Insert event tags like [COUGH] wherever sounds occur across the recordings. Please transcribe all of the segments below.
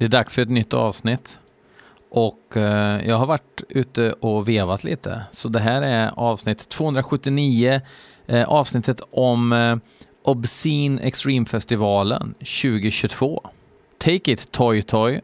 Det är dags för ett nytt avsnitt. Och eh, jag har varit ute och vevat lite. Så det här är avsnitt 279, eh, avsnittet om eh, Obscene Extreme-festivalen 2022. Take it Toy Toy.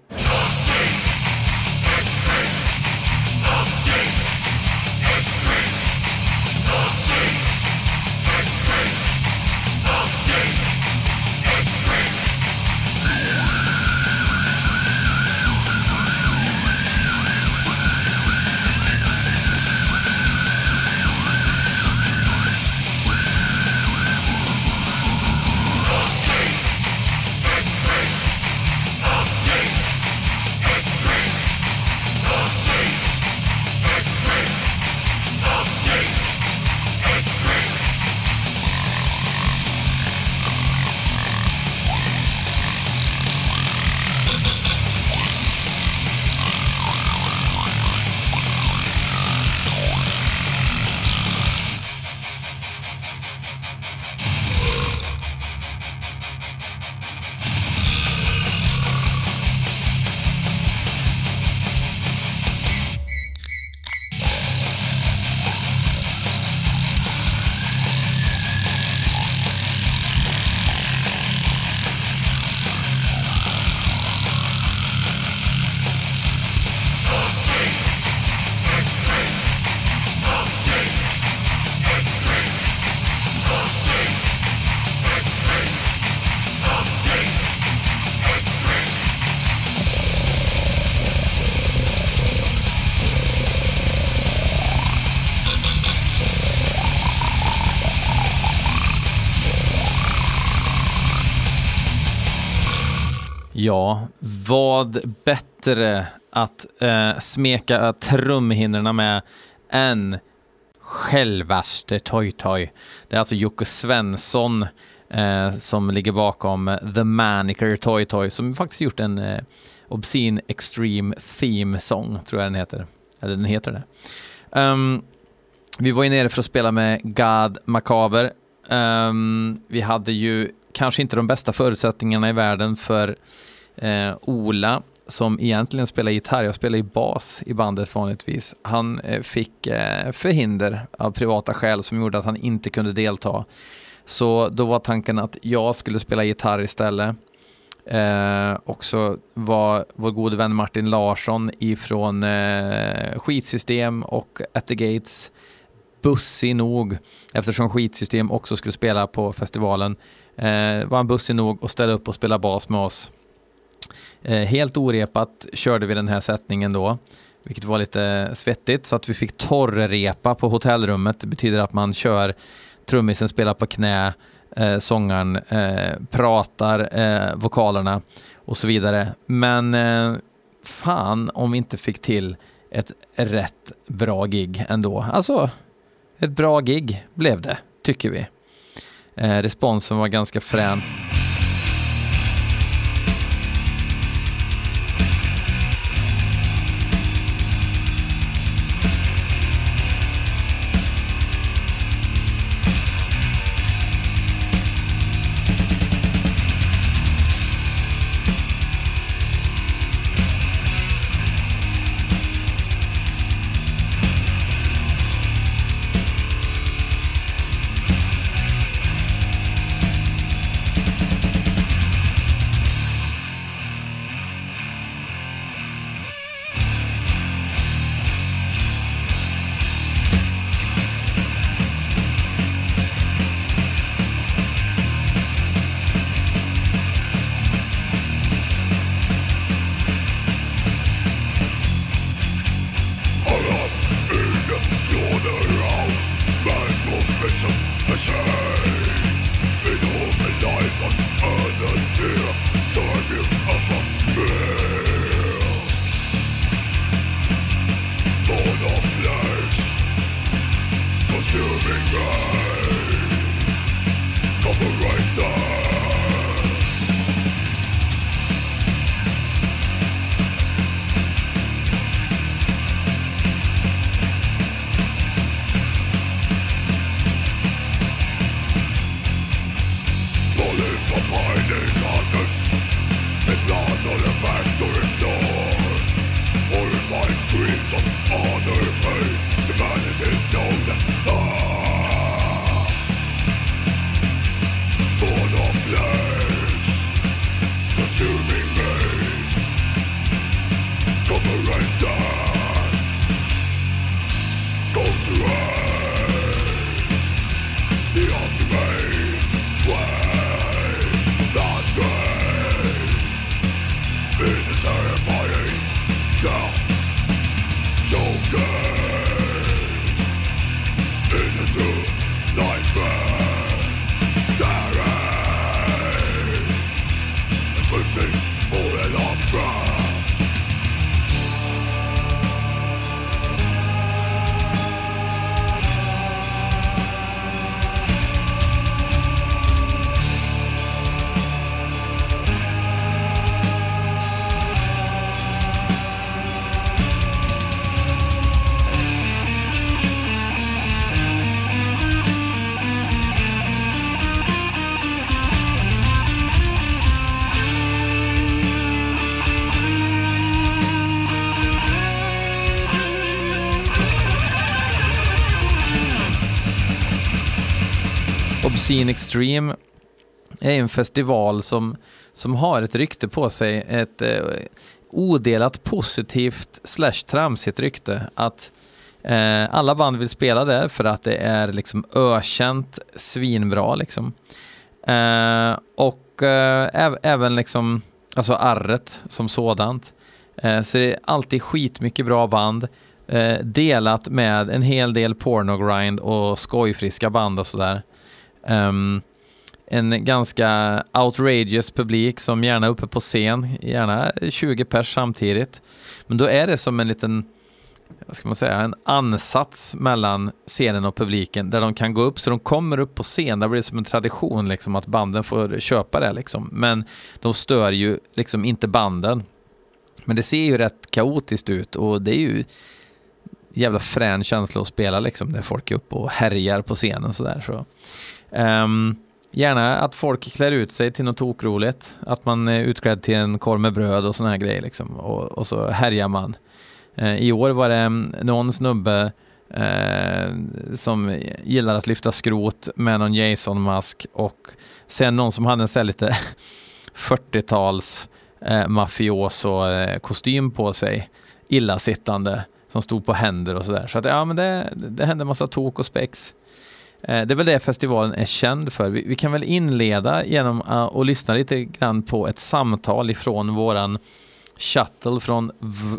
Vad bättre att eh, smeka trumhinnorna med än självaste Toy Toy. Det är alltså Jocke Svensson eh, som ligger bakom The Maniker Toy Toy som faktiskt gjort en eh, Obscene Extreme Theme Song, tror jag den heter. Eller den heter det. Um, vi var ju nere för att spela med God Macaber. Um, ehm, vi hade ju kanske inte de bästa förutsättningarna i världen för eh, Ola som egentligen spelar gitarr, jag spelar ju bas i bandet vanligtvis. Han eh, fick eh, förhinder av privata skäl som gjorde att han inte kunde delta. Så då var tanken att jag skulle spela gitarr istället. Eh, och så var vår gode vän Martin Larsson ifrån eh, Skitsystem och At the Gates bussig nog, eftersom Skitsystem också skulle spela på festivalen, eh, var han bussig nog att ställa upp och spela bas med oss. Eh, helt orepat körde vi den här sättningen då, vilket var lite svettigt, så att vi fick torrrepa på hotellrummet. Det betyder att man kör, trummisen spelar på knä, eh, sångaren eh, pratar eh, vokalerna och så vidare. Men eh, fan om vi inte fick till ett rätt bra gig ändå. Alltså, ett bra gig blev det, tycker vi. Eh, responsen var ganska frän. Scene Extreme är en festival som, som har ett rykte på sig, ett eh, odelat positivt slash tramsigt rykte. Att eh, alla band vill spela där för att det är liksom ökänt svinbra liksom. Eh, och eh, även liksom, alltså arret som sådant. Eh, så det är alltid skitmycket bra band. Eh, delat med en hel del pornogrind och skojfriska band och sådär. Um, en ganska outrageous publik som gärna är uppe på scen, gärna 20 pers samtidigt. Men då är det som en liten, vad ska man säga, en ansats mellan scenen och publiken där de kan gå upp, så de kommer upp på scen, där blir det som en tradition liksom att banden får köpa det liksom. Men de stör ju liksom inte banden. Men det ser ju rätt kaotiskt ut och det är ju jävla frän känsla att spela liksom, när folk är uppe och härjar på scenen sådär. Så. Um, gärna att folk klär ut sig till något tokroligt, Att man är utklädd till en korv med bröd och såna här grejer liksom. Och, och så härjar man. Uh, I år var det ehm, någon snubbe Eh, som gillar att lyfta skrot med någon Jason-mask och sen någon som hade en sån lite [LAUGHS] 40-tals eh, mafioso-kostym eh, på sig. Illasittande som stod på händer och sådär. Så att ja, men det, det hände massa tok och spex. Eh, det är väl det festivalen är känd för. Vi, vi kan väl inleda genom eh, att lyssna lite grann på ett samtal ifrån våran shuttle från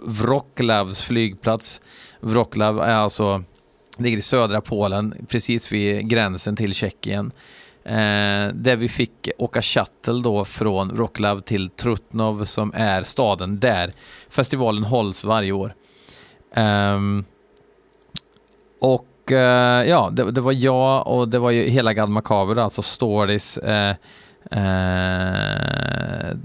Wroclaws flygplats. Wroclaw är alltså, ligger i södra Polen, precis vid gränsen till Tjeckien. Eh, där vi fick åka shuttle då från Wroclaw till Trutnov som är staden där festivalen hålls varje år. Eh, och Eh, ja, det, det, var jag och det var ju hela Gad Makaber, alltså Stories, eh, eh,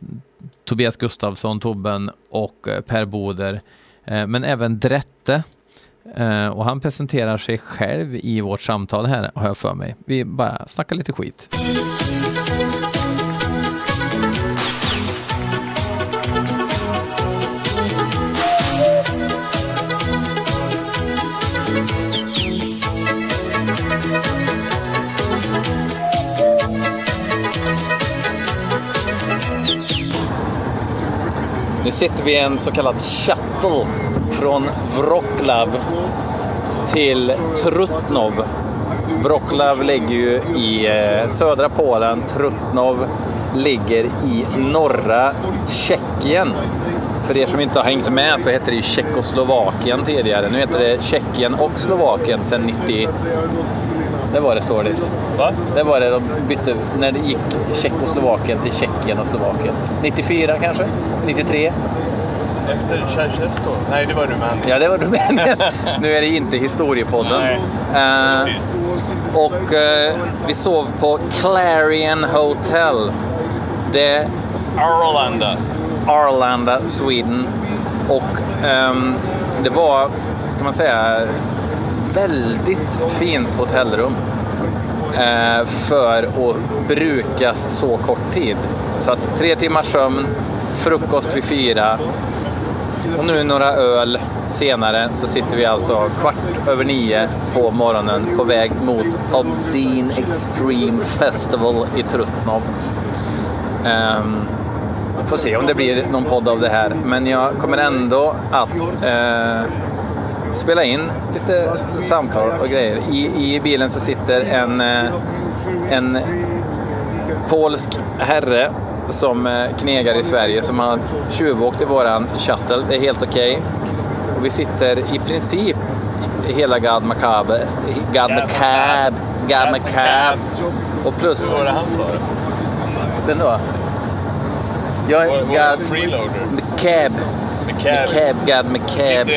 Tobias Gustafsson, Tobben och eh, Per Boder. Eh, men även Drette. och han presenterar sig själv i vårt samtal här, har jag för mig. Vi bara snackar lite skit. Sitter vi i en så kallad shuttle från Wroclaw till Trutnov. Wroclaw ligger ju i eh, södra Polen, Trutnov ligger i norra Tjeckien. För er som inte har hängt med så hette det ju Tjeckoslovakien tidigare. Nu heter det Tjeckien och Slovakien sedan 90, det var det Stordis. Va? Det var det de bytte när det gick Tjeckoslovakien till Tjeckien och Slovakien. 94 kanske? 93? Efter Ceausescu? Nej, det var Rumänien. Ja, det var Rumänien. [LAUGHS] nu är det inte historiepodden. Nej, uh, precis. Och uh, vi sov på Clarion Hotel. Det Arlanda. Arlanda, Sweden. Och um, det var, ska man säga, väldigt fint hotellrum eh, för att brukas så kort tid. Så att tre timmars sömn, frukost vid fyra, Och nu några öl senare så sitter vi alltså kvart över nio på morgonen på väg mot Obscene Extreme Festival i Trutnov. Um, får se om det blir någon podd av det här, men jag kommer ändå att uh, spela in lite samtal och grejer. I, i bilen så sitter en, uh, en polsk herre som eh, knegar i Sverige som har tjuvåkt i våran shuttle. Det är helt okej. Okay. Vi sitter i princip hela God Macabre, God Macabre, God Macabre och plus... Hur var det han sa? Vem då? Jag är God... Freeloader? Macab. Macab, God Macab.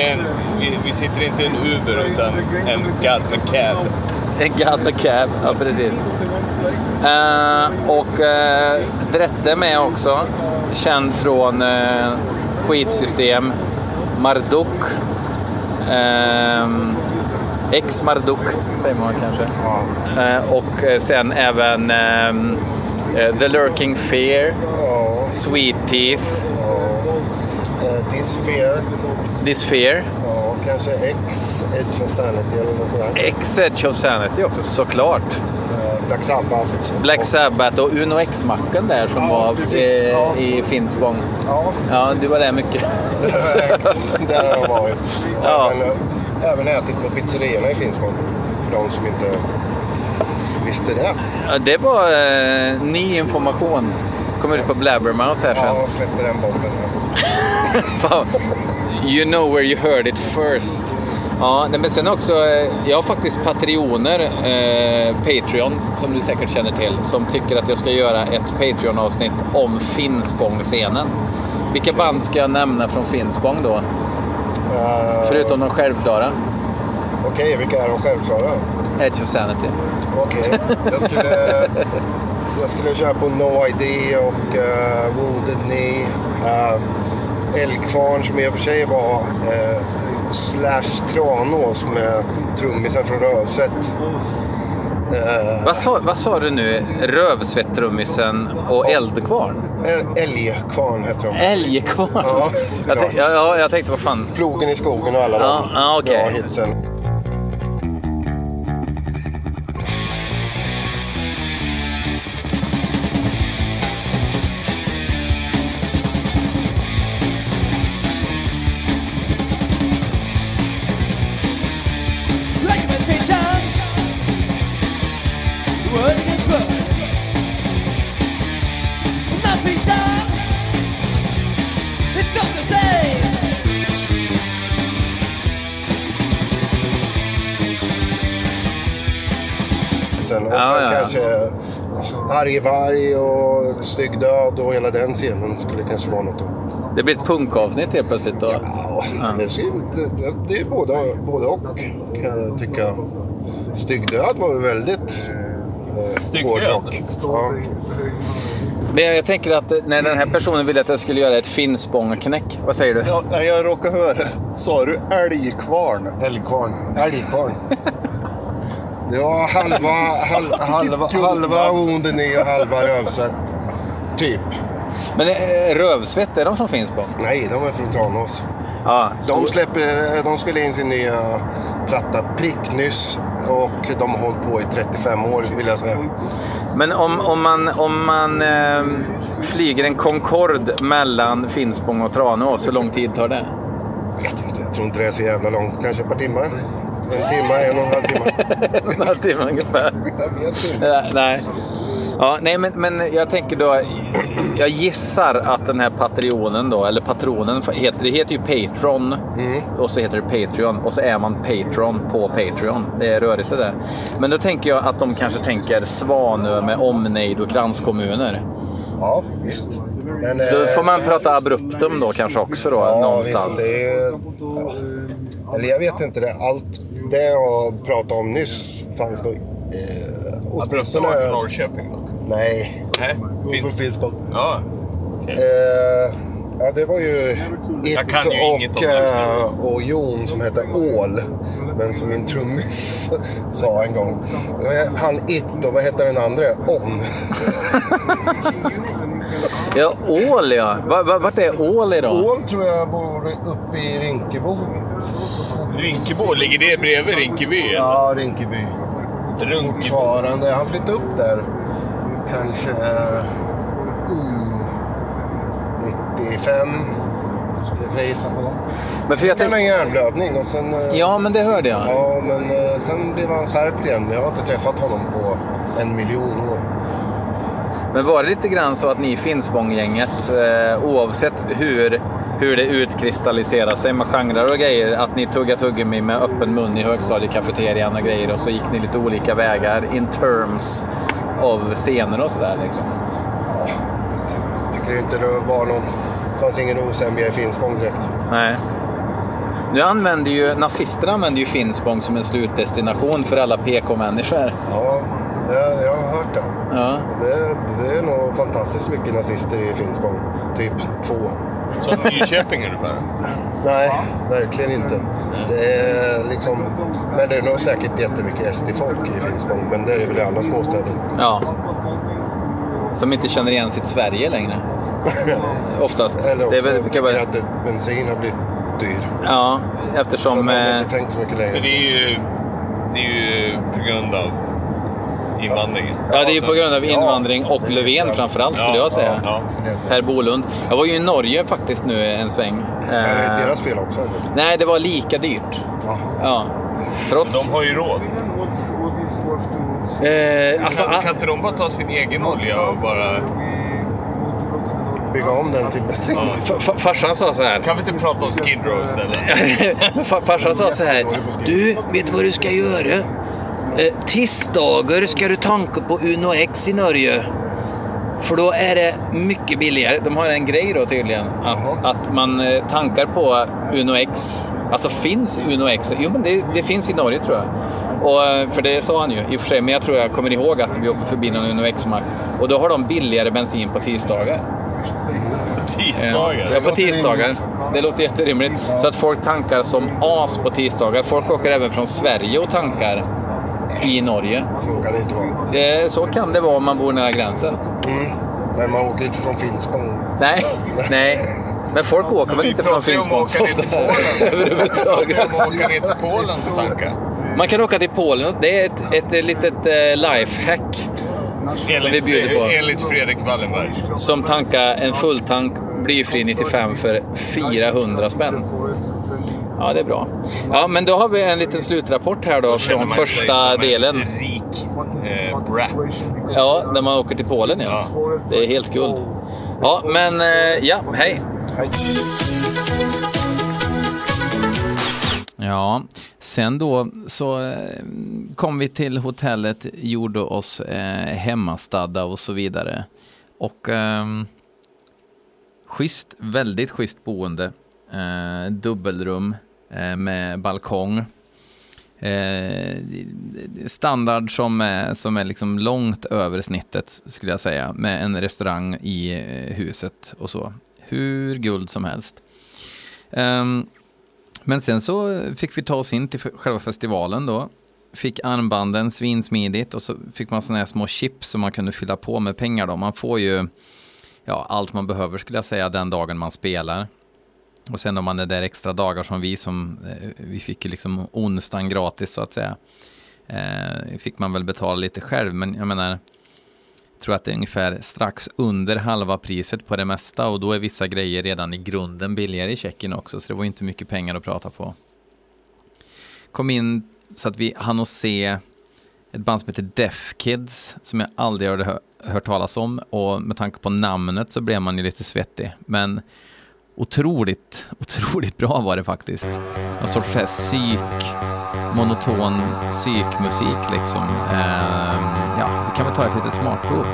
Vi, vi sitter inte i en Uber utan en God Macab. En God Macab, ja precis. Uh, och uh, Drette med också. Känd från uh, skitsystem. Marduk. Uh, Ex Marduk säger man kanske. Uh, och sen även um, The Lurking Fear. Sweet Teeth. This Fear. This Fear. Kanske X Edge of Sanity eller något sådär. X Edge of Sanity också, såklart. Black Sabbath. Black Sabbath och Uno X-macken där som ja, var precis, i, ja. i Finspång. Ja. ja, du var där mycket. [LAUGHS] där har jag varit. Ja. Även, även ätit på pizzerierna i Finspång. För de som inte visste det. Ja, det var eh, ny information. Kommer ut på Blabbermouth här sen. Ja, släppte den bomben. [LAUGHS] you know where you heard it first. Ja, men sen också, eh, jag har faktiskt Patreoner, eh, Patreon, som du säkert känner till, som tycker att jag ska göra ett Patreon-avsnitt om Finspång-scenen. Vilka band ska jag nämna från Finspång då? Uh, Förutom de självklara. Okej, okay, vilka är de självklara? Edge of Sanity. Okej, okay. jag, skulle, jag skulle köra på No ID och uh, Wounded Knee. Uh, Älgkvarn som i och för sig var uh, slash Tranås med trummisen från Rövsvett. Uh, vad, sa, vad sa du nu? Rövsvett-trummisen och Eldkvarn? Älgkvarn heter de. Älgkvarn? Ja, jag, ja, jag tänkte vad fan. Plogen i skogen och alla ja, de ja, okay. bra hitsen. Arg och Stygg död och hela den scenen skulle kanske vara något. Det blir ett punkavsnitt helt plötsligt då? Ja, ja. Det, det är både, både och kan jag tycka. Stygg död var ju väldigt eh, hårdrock. Ja. Men jag tänker att när den här personen ville att jag skulle göra ett Finspång-knäck, vad säger du? Ja, jag råkar höra. Sa du älgkvarn? Älgkvarn. Älgkvarn. [LAUGHS] Var halva, [LAUGHS] halva, halva, halva onden i och halva rövsvett. Typ. Men eh, Rövsvett, är de från Finspång? Nej, de är från Tranås. Ja, de, släpper, de spelar in sin nya platta pricknyss och de har hållit på i 35 år vill jag säga. Men om, om man, om man eh, flyger en Concorde mellan Finspång och Tranås, hur lång tid tar det? Jag vet inte, jag tror inte det är så jävla långt. Kanske ett par timmar. En timme, en och en halv timme. [LAUGHS] en halv timme ungefär. Jag vet inte. nej. Ja, nej, men, men jag tänker då, jag gissar att den här Patreonen då, eller patronen, heter, det heter ju Patron mm. och så heter det Patreon och så är man Patron på Patreon. Det är rörigt det där. Men då tänker jag att de kanske tänker Svanö med omnejd och kranskommuner. Ja, visst. Men, då får man eh, prata abruptum då kanske också då, ja, någonstans. Visst, det är, ja. Eller jag vet inte det. Allt det jag pratade om nyss fanns nog... Eh, åtminstone... Att från Norrköping då? Nej. Nej, Från Finspång. Ja. Okay. Eh, ja, det var ju It och, eh, och Jon som hette Ål. Men som min trummis [LAUGHS] sa en gång. Han It och vad hette den andra? On. [LAUGHS] Ja, Ål ja. Va- va- Vart är Ål idag? Ål tror jag bor uppe i Rinkebo. Rinkebo, ligger det bredvid Rinkeby? eller? Ja, Rinkeby. Runkebo. Fortfarande. Han flyttade upp där kanske mm, 95. Skulle jag gissa på. Men för jag Det var tänk... en hjärnblödning och sen... eh, Ja, men det hörde jag. Ja, men eh, sen blev han skärpt igen. Jag har inte träffat honom på en miljon år. Men var det lite grann så att ni Finspånggänget, eh, oavsett hur, hur det utkristalliserar sig med genrer och grejer, att ni tuggar tuggummi med öppen mun i högstadiekafeterian och grejer och så gick ni lite olika vägar in terms av scener och sådär liksom? Jag tycker inte det var någon... Det fanns ingen osämja i Finspång direkt. Nej. Nu använder ju nazisterna använder ju Finspång som en slutdestination för alla PK-människor. Ja, det, jag har hört det. Ja. det. Det är nog fantastiskt mycket nazister i Finspång. Typ två. Som Nyköping ungefär. Nej, verkligen inte. Det är liksom, men det är nog säkert jättemycket SD-folk i Finspång, men det är det väl i alla småstäder. ja. Som inte känner igen sitt Sverige längre. [LAUGHS] Oftast. Eller det också är väl, kan tycker vara, att bensin har blivit dyr. ja, Så eftersom... de har Eh, inte tänkt så mycket längre. För det är ju, det är ju på grund av invandringen. ja, det är ju på grund av invandring och Löfven framförallt skulle jag säga. Ja. skulle jag säga. Per Bolund. Jag var ju i Norge faktiskt nu en sväng. Är det Eh, deras fel också? Eller? nej, det var lika dyrt. Ja. Trots... De har ju råd. Eh, alltså, Kan, ah, kan inte de bara ta sin egen olja och bara... Bygga om den till farsan sa så här. Kan vi inte prata om Skid Row istället? [LAUGHS] Fa- Farsan sa så här. Du, vet du vad du ska göra? Eh, tisdagar ska du tanka på Uno X i Norge. För då är det mycket billigare. De har en grej då tydligen. Att, Jaha. att man eh, tankar på Uno X. Alltså finns Uno X? Jo men det, det finns i Norge tror jag. Och, eh, för det sa han ju i och för sig. Men jag tror jag kommer ihåg att vi åkte förbi någon Uno X-mack. Och då har de billigare bensin på tisdagar. Tisdagar? Ja, på tisdagar. Det låter jätterimligt. Så att folk tankar som as på tisdagar. Folk åker även från Sverige och tankar i Norge. Så kan det inte vara. Eh, Så kan det vara om man bor nära gränsen. Mm. Men man åker inte från Finspång. Nej, nej. Men folk åker väl inte från Finspång så ofta [LAUGHS] överhuvudtaget. Åka ner till Polen och tanka. Man kan åka till Polen. Det är ett, ett, ett litet eh, lifehack Som vi bjuder på. Enligt Fredrik Wallenberg. som tankar en fulltank blyfri 95 för 400 spänn. Ja, det är bra. Ja, men då har vi en liten slutrapport här då från första delen. En rik eh, brat. Ja, när man åker till Polen ja. Det är helt guld. Ja, men eh, ja, hej. Ja, sen då så eh, kom vi till hotellet, gjorde oss eh, hemmastadda och så vidare. Och ehm, schysst, väldigt schysst boende. Eh, dubbelrum eh, Eh, med balkong. Eh, standard som är, som är liksom långt över snittet skulle jag säga. Med en restaurang i eh, huset och så. Hur guld som helst. Eh, men sen så fick vi ta oss in till själva festivalen då. Fick armbanden svinsmidigt och så fick man sådana här små chips som man kunde fylla på med pengar då. Man får ju ja, allt man behöver skulle jag säga den dagen man spelar. Och sen om man är där extra dagar som vi som, eh, vi fick ju liksom onsdagen gratis så att säga. Eh, fick man väl betala lite själv men jag menar, tror att det är ungefär strax under halva priset på det mesta och då är vissa grejer redan i grunden billigare i Tjeckien också så det var inte mycket pengar att prata på. Kom in så att vi hann att se ett band som heter Deaf Kids som jag aldrig hade hört talas om och med tanke på namnet så blev man ju lite svettig. Men otroligt, otroligt bra var det faktiskt. Någon sorts så här psyk, monoton psykmusik liksom. Ehm, ja, vi kan väl ta ett litet smakprov.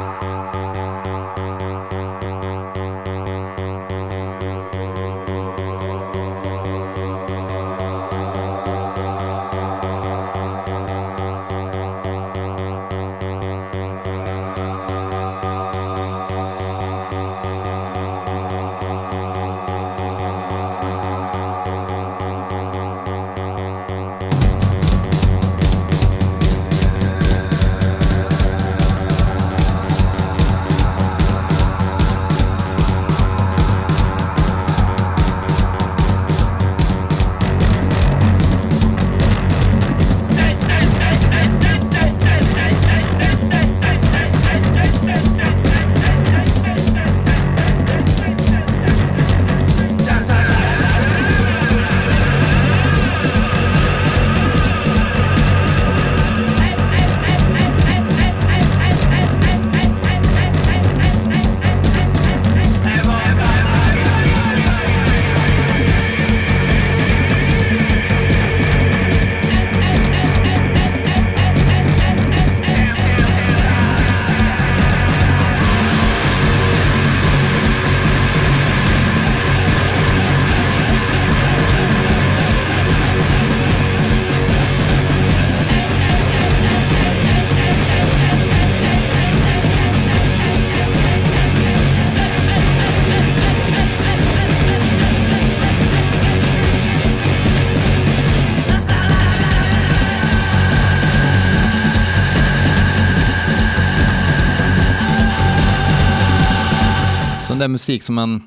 Musik som man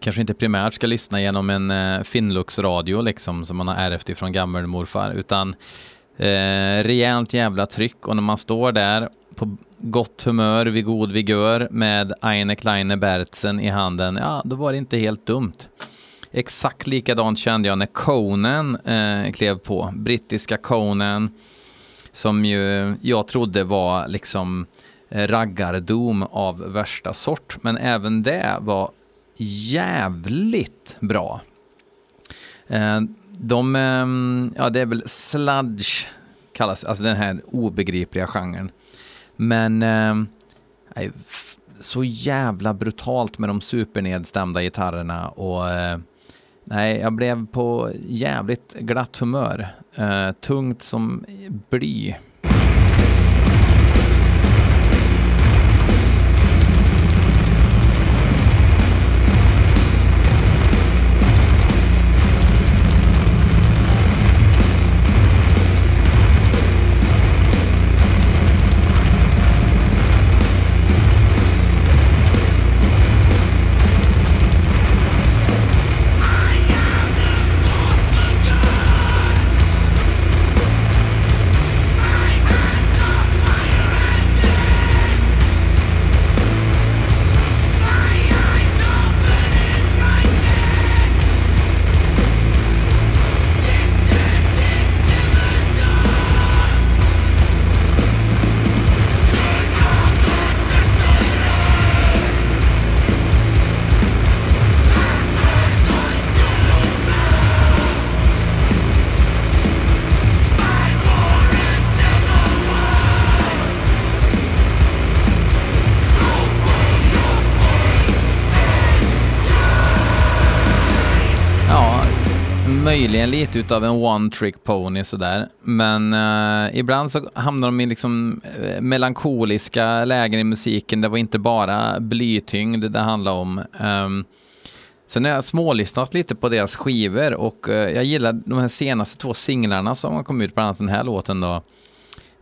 kanske inte primärt ska lyssna genom en eh, Finlux-radio liksom som man har ärvt ifrån gammelmorfar utan eh, rejält jävla tryck och när man står där på gott humör, vid god vigör med Eine Kleine Bertsen i handen, ja då var det inte helt dumt. Exakt likadant kände jag när Conan eh, klev på, brittiska Conan som ju jag trodde var liksom eh, Eh, raggardom av värsta sort, men även det var jävligt bra. Eh, de, eh, ja det är väl sludge kallas, alltså den här obegripliga genren. Men eh, så jävla brutalt med de supernedstämda gitarrerna och eh, nej, jag blev på jävligt glatt humör. Eh, tungt som bly. Lite utav en one trick pony sådär. Men eh, ibland så hamnar de i liksom eh, melankoliska lägen i musiken. Det var inte bara blytyngd det handlade om. Um, sen har jag smålyssnat lite på deras skivor och eh, jag gillar de här senaste två singlarna som har kommit ut, bland annat den här låten då.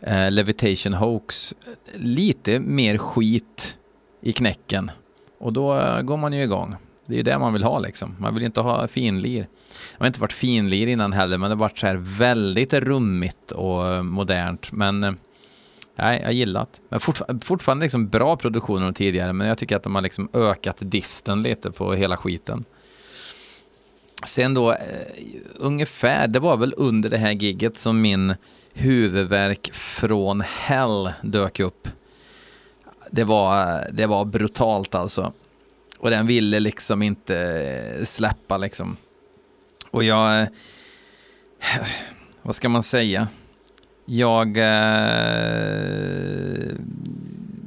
Eh, Levitation Hoax. Lite mer skit i knäcken. Och då eh, går man ju igång. Det är ju det man vill ha liksom. Man vill inte ha finlir. Det har inte varit finlir innan heller, men det har varit så här väldigt rummigt och eh, modernt. Men eh, nej, jag gillat. Men fortfar fortfarande liksom bra produktioner än tidigare, men jag tycker att de har liksom ökat disten lite på hela skiten. Sen då, eh, ungefär, det var väl under det här gigget som min huvudverk från hell dök upp. Det var, eh, det var brutalt alltså. Och den ville liksom inte släppa liksom. Och jag... Eh, vad ska man säga? Jag eh,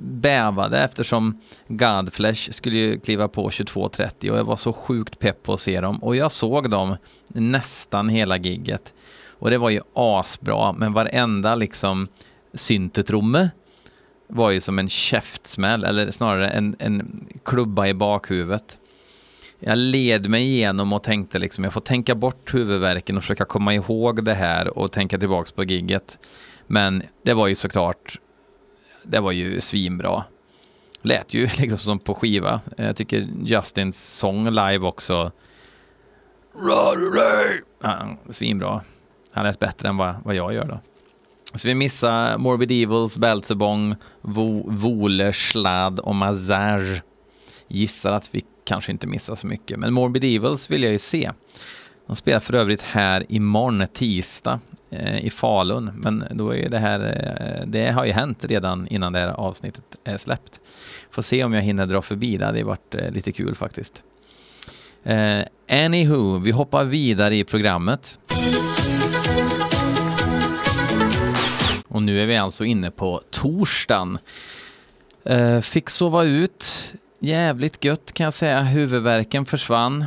bävade eftersom Godflesh skulle ju kliva på 22.30 och jag var så sjukt pepp på att se dem. Och jag såg dem nästan hela gigget. Och det var ju asbra, men varenda liksom syntetrumme var ju som en käftsmäll, eller snarare en, en klubba i bakhuvudet jag led mig igenom och tänkte liksom, jag får tänka bort huvudvärken och försöka komma ihåg det här och tänka tillbaks på gigget. Men det var ju såklart, det var ju svinbra. Lät ju [LAUGHS] liksom som på skiva. Jag tycker Justins sång live också, ja, svinbra. Han lät bättre än vad, vad jag gör då. Så vi missar Morbid Evils, Belzebong, Vole, Schlad och Mazar. Gissar att vi kanske inte missa så mycket. Men Morbid Evils vill jag ju se. De spelar för övrigt här imorgon, tisdag, eh, i Falun. Men då är det här, eh, det har ju hänt redan innan det här avsnittet är släppt. Får se om jag hinner dra förbi, det hade varit eh, lite kul faktiskt. Eh, anywho, vi hoppar vidare i programmet. Och nu är vi alltså inne på torsdagen. Eh, fick sova ut Jävligt gött kan jag säga. Huvudvärken försvann.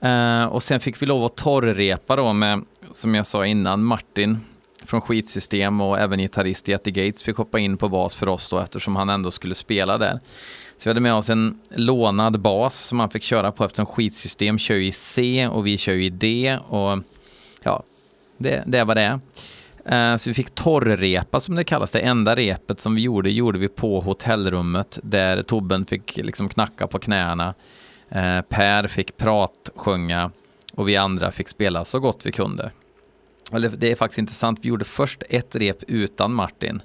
Eh, och sen fick vi lov att torrrepa då med, som jag sa innan, Martin från Skitsystem och även gitarrist Jetty Gates fick hoppa in på bas för oss då eftersom han ändå skulle spela där. Så vi hade med oss en lånad bas som han fick köra på eftersom Skitsystem kör i C och vi kör i D och ja, det, det vad det. är. Eh, så vi fick torrrepa som det kallas. Det enda repet som vi gjorde, gjorde vi på hotellrummet där Tobben fick liksom knacka på knäna. Eh, per fick pratsjunga och vi andra fick spela så gott vi kunde. Eller det är faktiskt intressant, vi gjorde först ett rep utan Martin.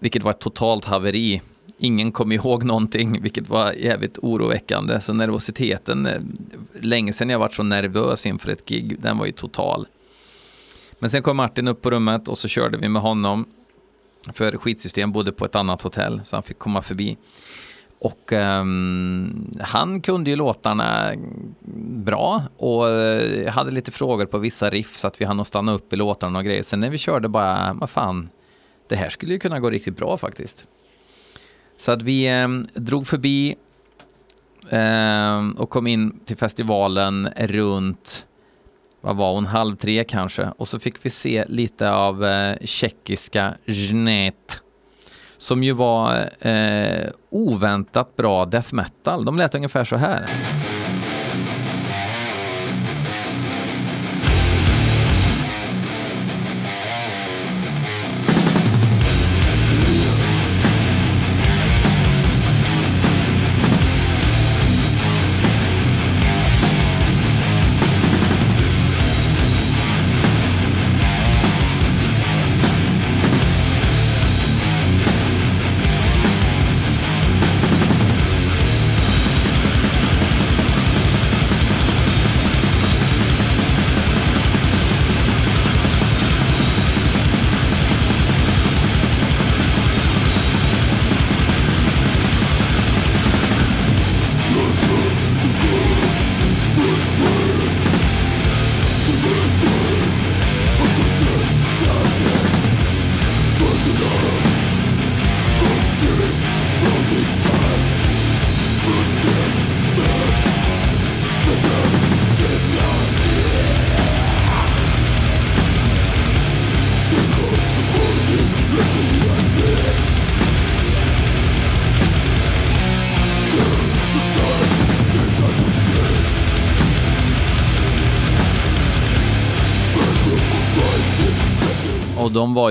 Vilket var ett totalt haveri. Ingen kom ihåg någonting, vilket var jävligt oroväckande. Så nervositeten, eh, länge sedan jag varit så nervös inför ett gig, den var ju total. Men sen kom Martin upp på rummet och så körde vi med honom. För skitsystem bodde på ett annat hotell, så han fick komma förbi. Och um, han kunde ju låtarna bra och eh, hade lite frågor på vissa riff så att vi hann att stanna upp i låtarna och grejer. Sen när vi körde bara, vad fan, det här skulle ju kunna gå riktigt bra faktiskt. Så att vi um, drog förbi um, och kom in till festivalen runt, vad var hon, halv tre kanske. Och så fick vi se lite av eh, tjeckiska Znet som ju var eh, oväntat bra death metal. De lät ungefär så här.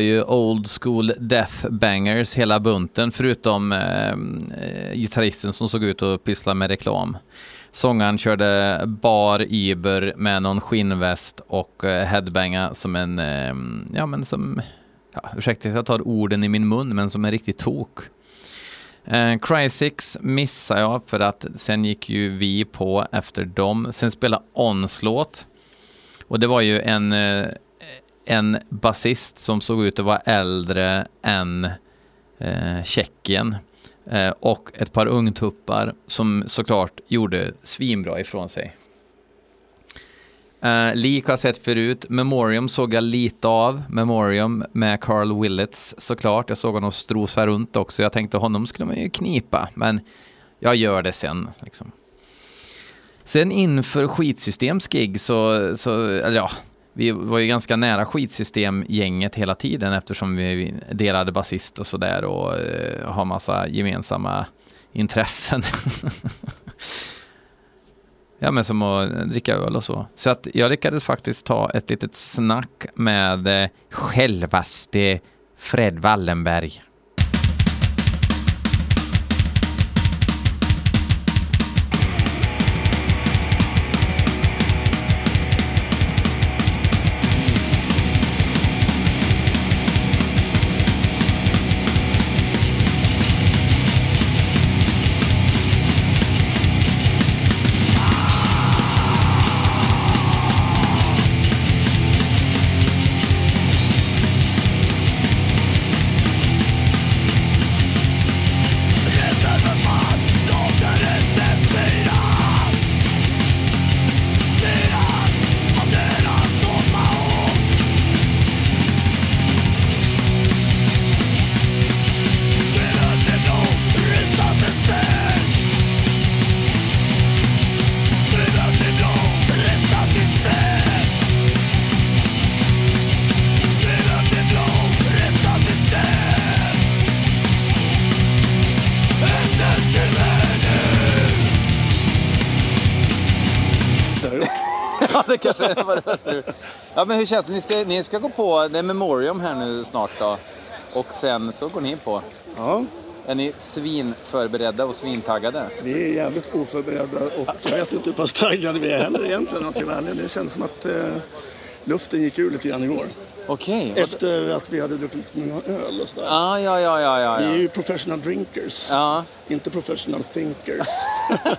Ju old school death bangers hela bunten förutom eh, eh, gitarristen som såg ut att pyssla med reklam. Sångaren körde bar iber med någon skinnväst och eh, headbanga som en, eh, ja men som, ja, ursäkta att jag tar orden i min mun, men som en riktig tok. Eh, Crysix missade jag för att sen gick ju vi på efter dem. Sen spelade Onslaught. Och det var ju en, eh, en basist som såg ut att vara äldre än eh, Tjeckien. Eh, och ett par ungtuppar som såklart gjorde svinbra ifrån sig. Eh, lik har jag sett förut. Memorium såg jag lite av. Memorium med Carl Willits såklart. Jag såg honom strosa runt också. Jag tänkte honom skulle man ju knipa, men jag gör det sen. Liksom. Sen inför skitsystems gig så, så eller ja, vi var ju ganska nära skitsystemgänget hela tiden eftersom vi delade basist och sådär och eh, har massa gemensamma intressen. [LAUGHS] Ja, men som att dricka öl och så. Så att jag lyckades faktiskt ta ett litet snack med eh, självaste Fred Wallenberg. [LAUGHS] var det. Ja, men hur känns det? Ni ska, ni ska gå på, det är Memorium här nu snart då. Och sen så går ni på. Ja, Är ni svinförberedda och svintaggade? vi är jävligt oförberedda och jag vet inte hur pass taggade vi är heller egentligen. Alltså, det känns som att eh, luften gick ur lite grann igår. Okej. Efter att vi hade druckit lite många öl och sådär. Ja, ja, ja, ja, ja. Vi är ju professional drinkers, ja. inte professional thinkers. [LAUGHS]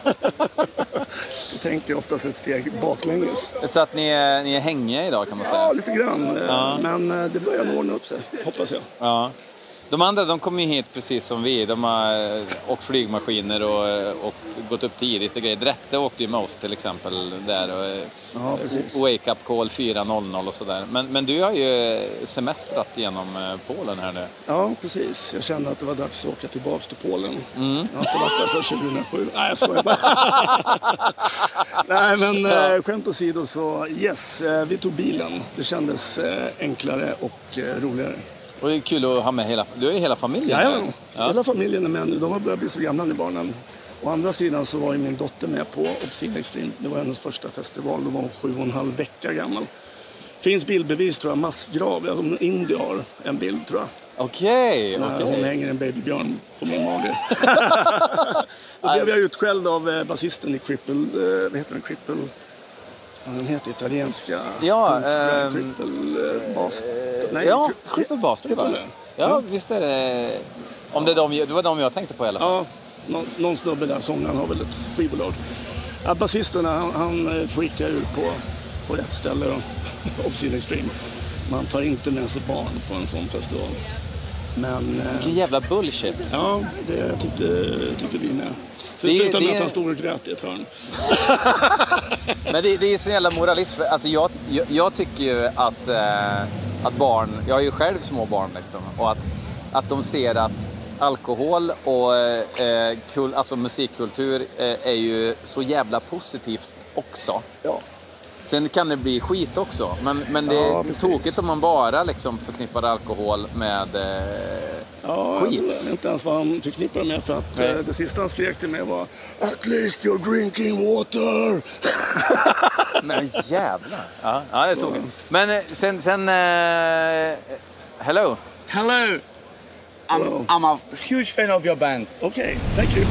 Vi tänker oftast ett steg baklänges. Så att ni är, ni är hängiga idag kan man säga? Ja, lite grann. Ja. Men eh, det börjar nog ordna upp sig, hoppas jag. Ja. De andra de kommer ju hit precis som vi. De har eh, åkt flygmaskiner och, eh, och gått upp tidigt och grejer. Drette åkte ju med oss till exempel där. Och, eh, Ja. Wake up call 4.00 och sådär. Men, men du har ju semestrat genom eh, Polen här nu. Ja, precis. Jag kände att det var dags att åka tillbaka till Polen. Mm. Jag har inte varit där sedan 2007. [LAUGHS] Nej, jag skojar bara. [LAUGHS] Nej, men eh, skämt åsido så yes, eh, vi tog bilen. Det kändes eh, enklare och eh, roligare. Och det är kul att ha med hela, du ju hela familjen här. Jajamän, hela familjen är med nu. De har börjat bli så gamla nu barnen. Å andra sidan så var ju min dotter med på Obscene Extreme. Det var hennes första festival. Då var hon sju och en halv vecka gammal. Finns bildbevis tror jag, massgrav. Ja, India har en bild tror jag. Okej, När okej. hon hänger en babybjörn på min mage. [LAUGHS] Då blev jag utskälld av eh, basisten i Cripple, eh, vad heter den, Cripple, ja, den heter italienska. Ja, ehm, Cripple eh, Bast. Nej, Ja, Cri- Cripple Bastard det? Ja, visst är det. Om det, är de, det var de jag tänkte på i alla fall. Ja, någon, någon snubbe där, sångaren, har väl ett skivbolag. Ja, basisten han, han eh, freakar ur på, på rätt ställe då. [LAUGHS] Obscene Extreme. Man tar inte med sig barn på en sån festival. Men eh, Vilken jävla bullshit. ja, det tyckte, tyckte vi med. Så Det slutade med det är- att han stod och grät i ett hörn. [LAUGHS] Men det, det är så jävla moralism. Alltså jag, jag, jag tycker ju att, eh, att barn, jag har ju själv små barn liksom, och att, att de ser att alkohol och eh, kul, alltså musikkultur eh, är ju så jävla positivt också. Ja. Sen kan det bli skit också, men, men det Ja, är precis. tokigt om man bara liksom förknippar alkohol med eh, Ja, Skit. jag vet inte ens vad han förknippar det med för att eh, det sista han skrek till mig var At least you're drinking water! [LAUGHS] Men jävlar. Ja, ja det är tokigt. Men eh, sen, sen eh, hello. Hello. I'm, Hello. I'm a huge fan of your band. Okej, thank you.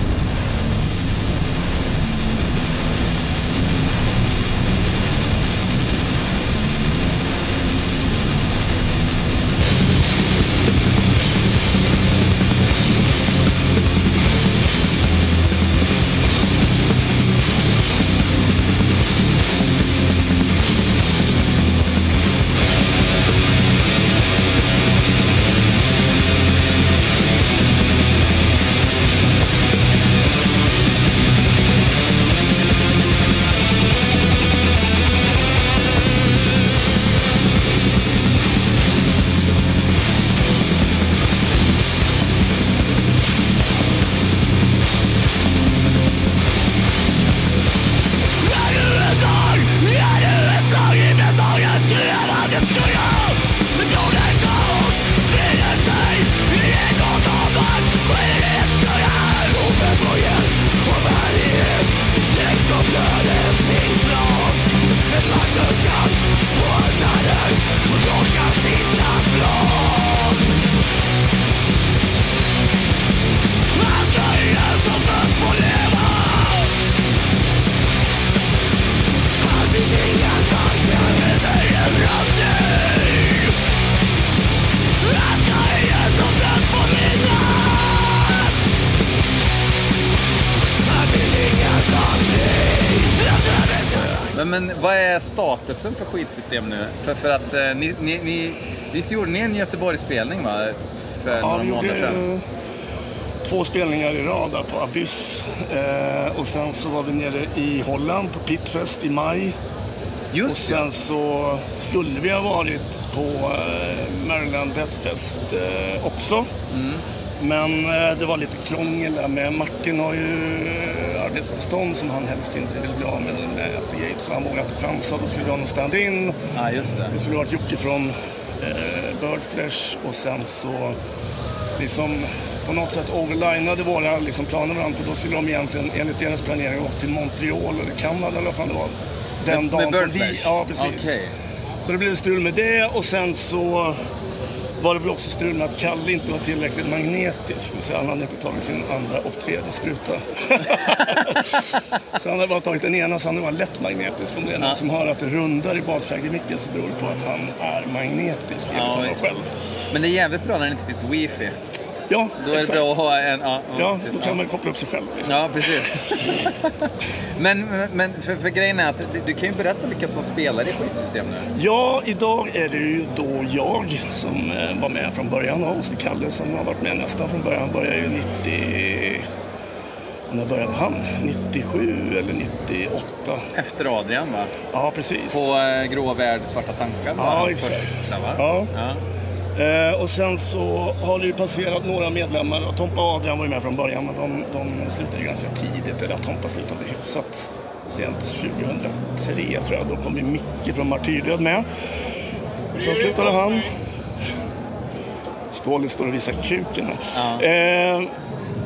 Statusen för skidsystem nu? För, för att eh, ni, ni, ni, visst gjorde ni en Göteborgsspelning va? För Ja, några månader sedan? två spelningar i rad där på Abyss. Eh, och sen så var vi nere i Holland på Pitfest i maj. Och Just ja. sen så skulle vi ha varit på eh, Maryland Deathfest eh, också. Mm. Men eh, det var lite krångel där med. Martin har ju eh, arbetstillstånd som han helst inte vill bli av med med Gates. Så han vågade inte chansa. Då skulle vi ha någon stand-in. Ja, just det. Det skulle ha varit Jocke från eh, Birdflesh och sen så liksom på något sätt overlinade våra liksom, planer varandra. För då skulle de egentligen enligt deras planering åka till Montreal eller Kanada eller vad fan det var. Den Med- dagen med som vi... Ja, precis. Så Så det blev strul med det och sen så var det väl också strul med att Kalle inte var tillräckligt magnetisk. Säga han hade inte tagit sin andra och tredje spruta. [LAUGHS] så han hade bara tagit den ena så han var lätt magnetisk. Om det är någon som hör att det rundar i baskagemicken så beror det på att han är magnetisk enligt honom själv. Men det är jävligt bra när det inte finns wifi. Ja, Då är det bra att ha en... Ja, Ja, precis. då kan man koppla upp sig själv. Liksom. Ja, precis. men men för, för grejen är att du, kan ju berätta vilka som spelar i skitsystem nu. Ja, idag är det ju då jag som eh, var med från början och så Kalle som har varit med nästan från början. Han började ju 90... När började han? 97 eller 98? Efter Adrian va? Ja, precis. På eh, Grå Värld, Svarta Tankar Ja, exakt. första? Ja. ja. Eh, och sen så har det ju passerat några medlemmar. Och Tompa och Adrian var ju med från början, men de, de slutade ju ganska tidigt. Eller Tompa slutade hyfsat sent, 2003 tror jag. Då kom ju Micke från Martyrdöd med. Sen slutade han. Ståle står och visar kuken här. Eh,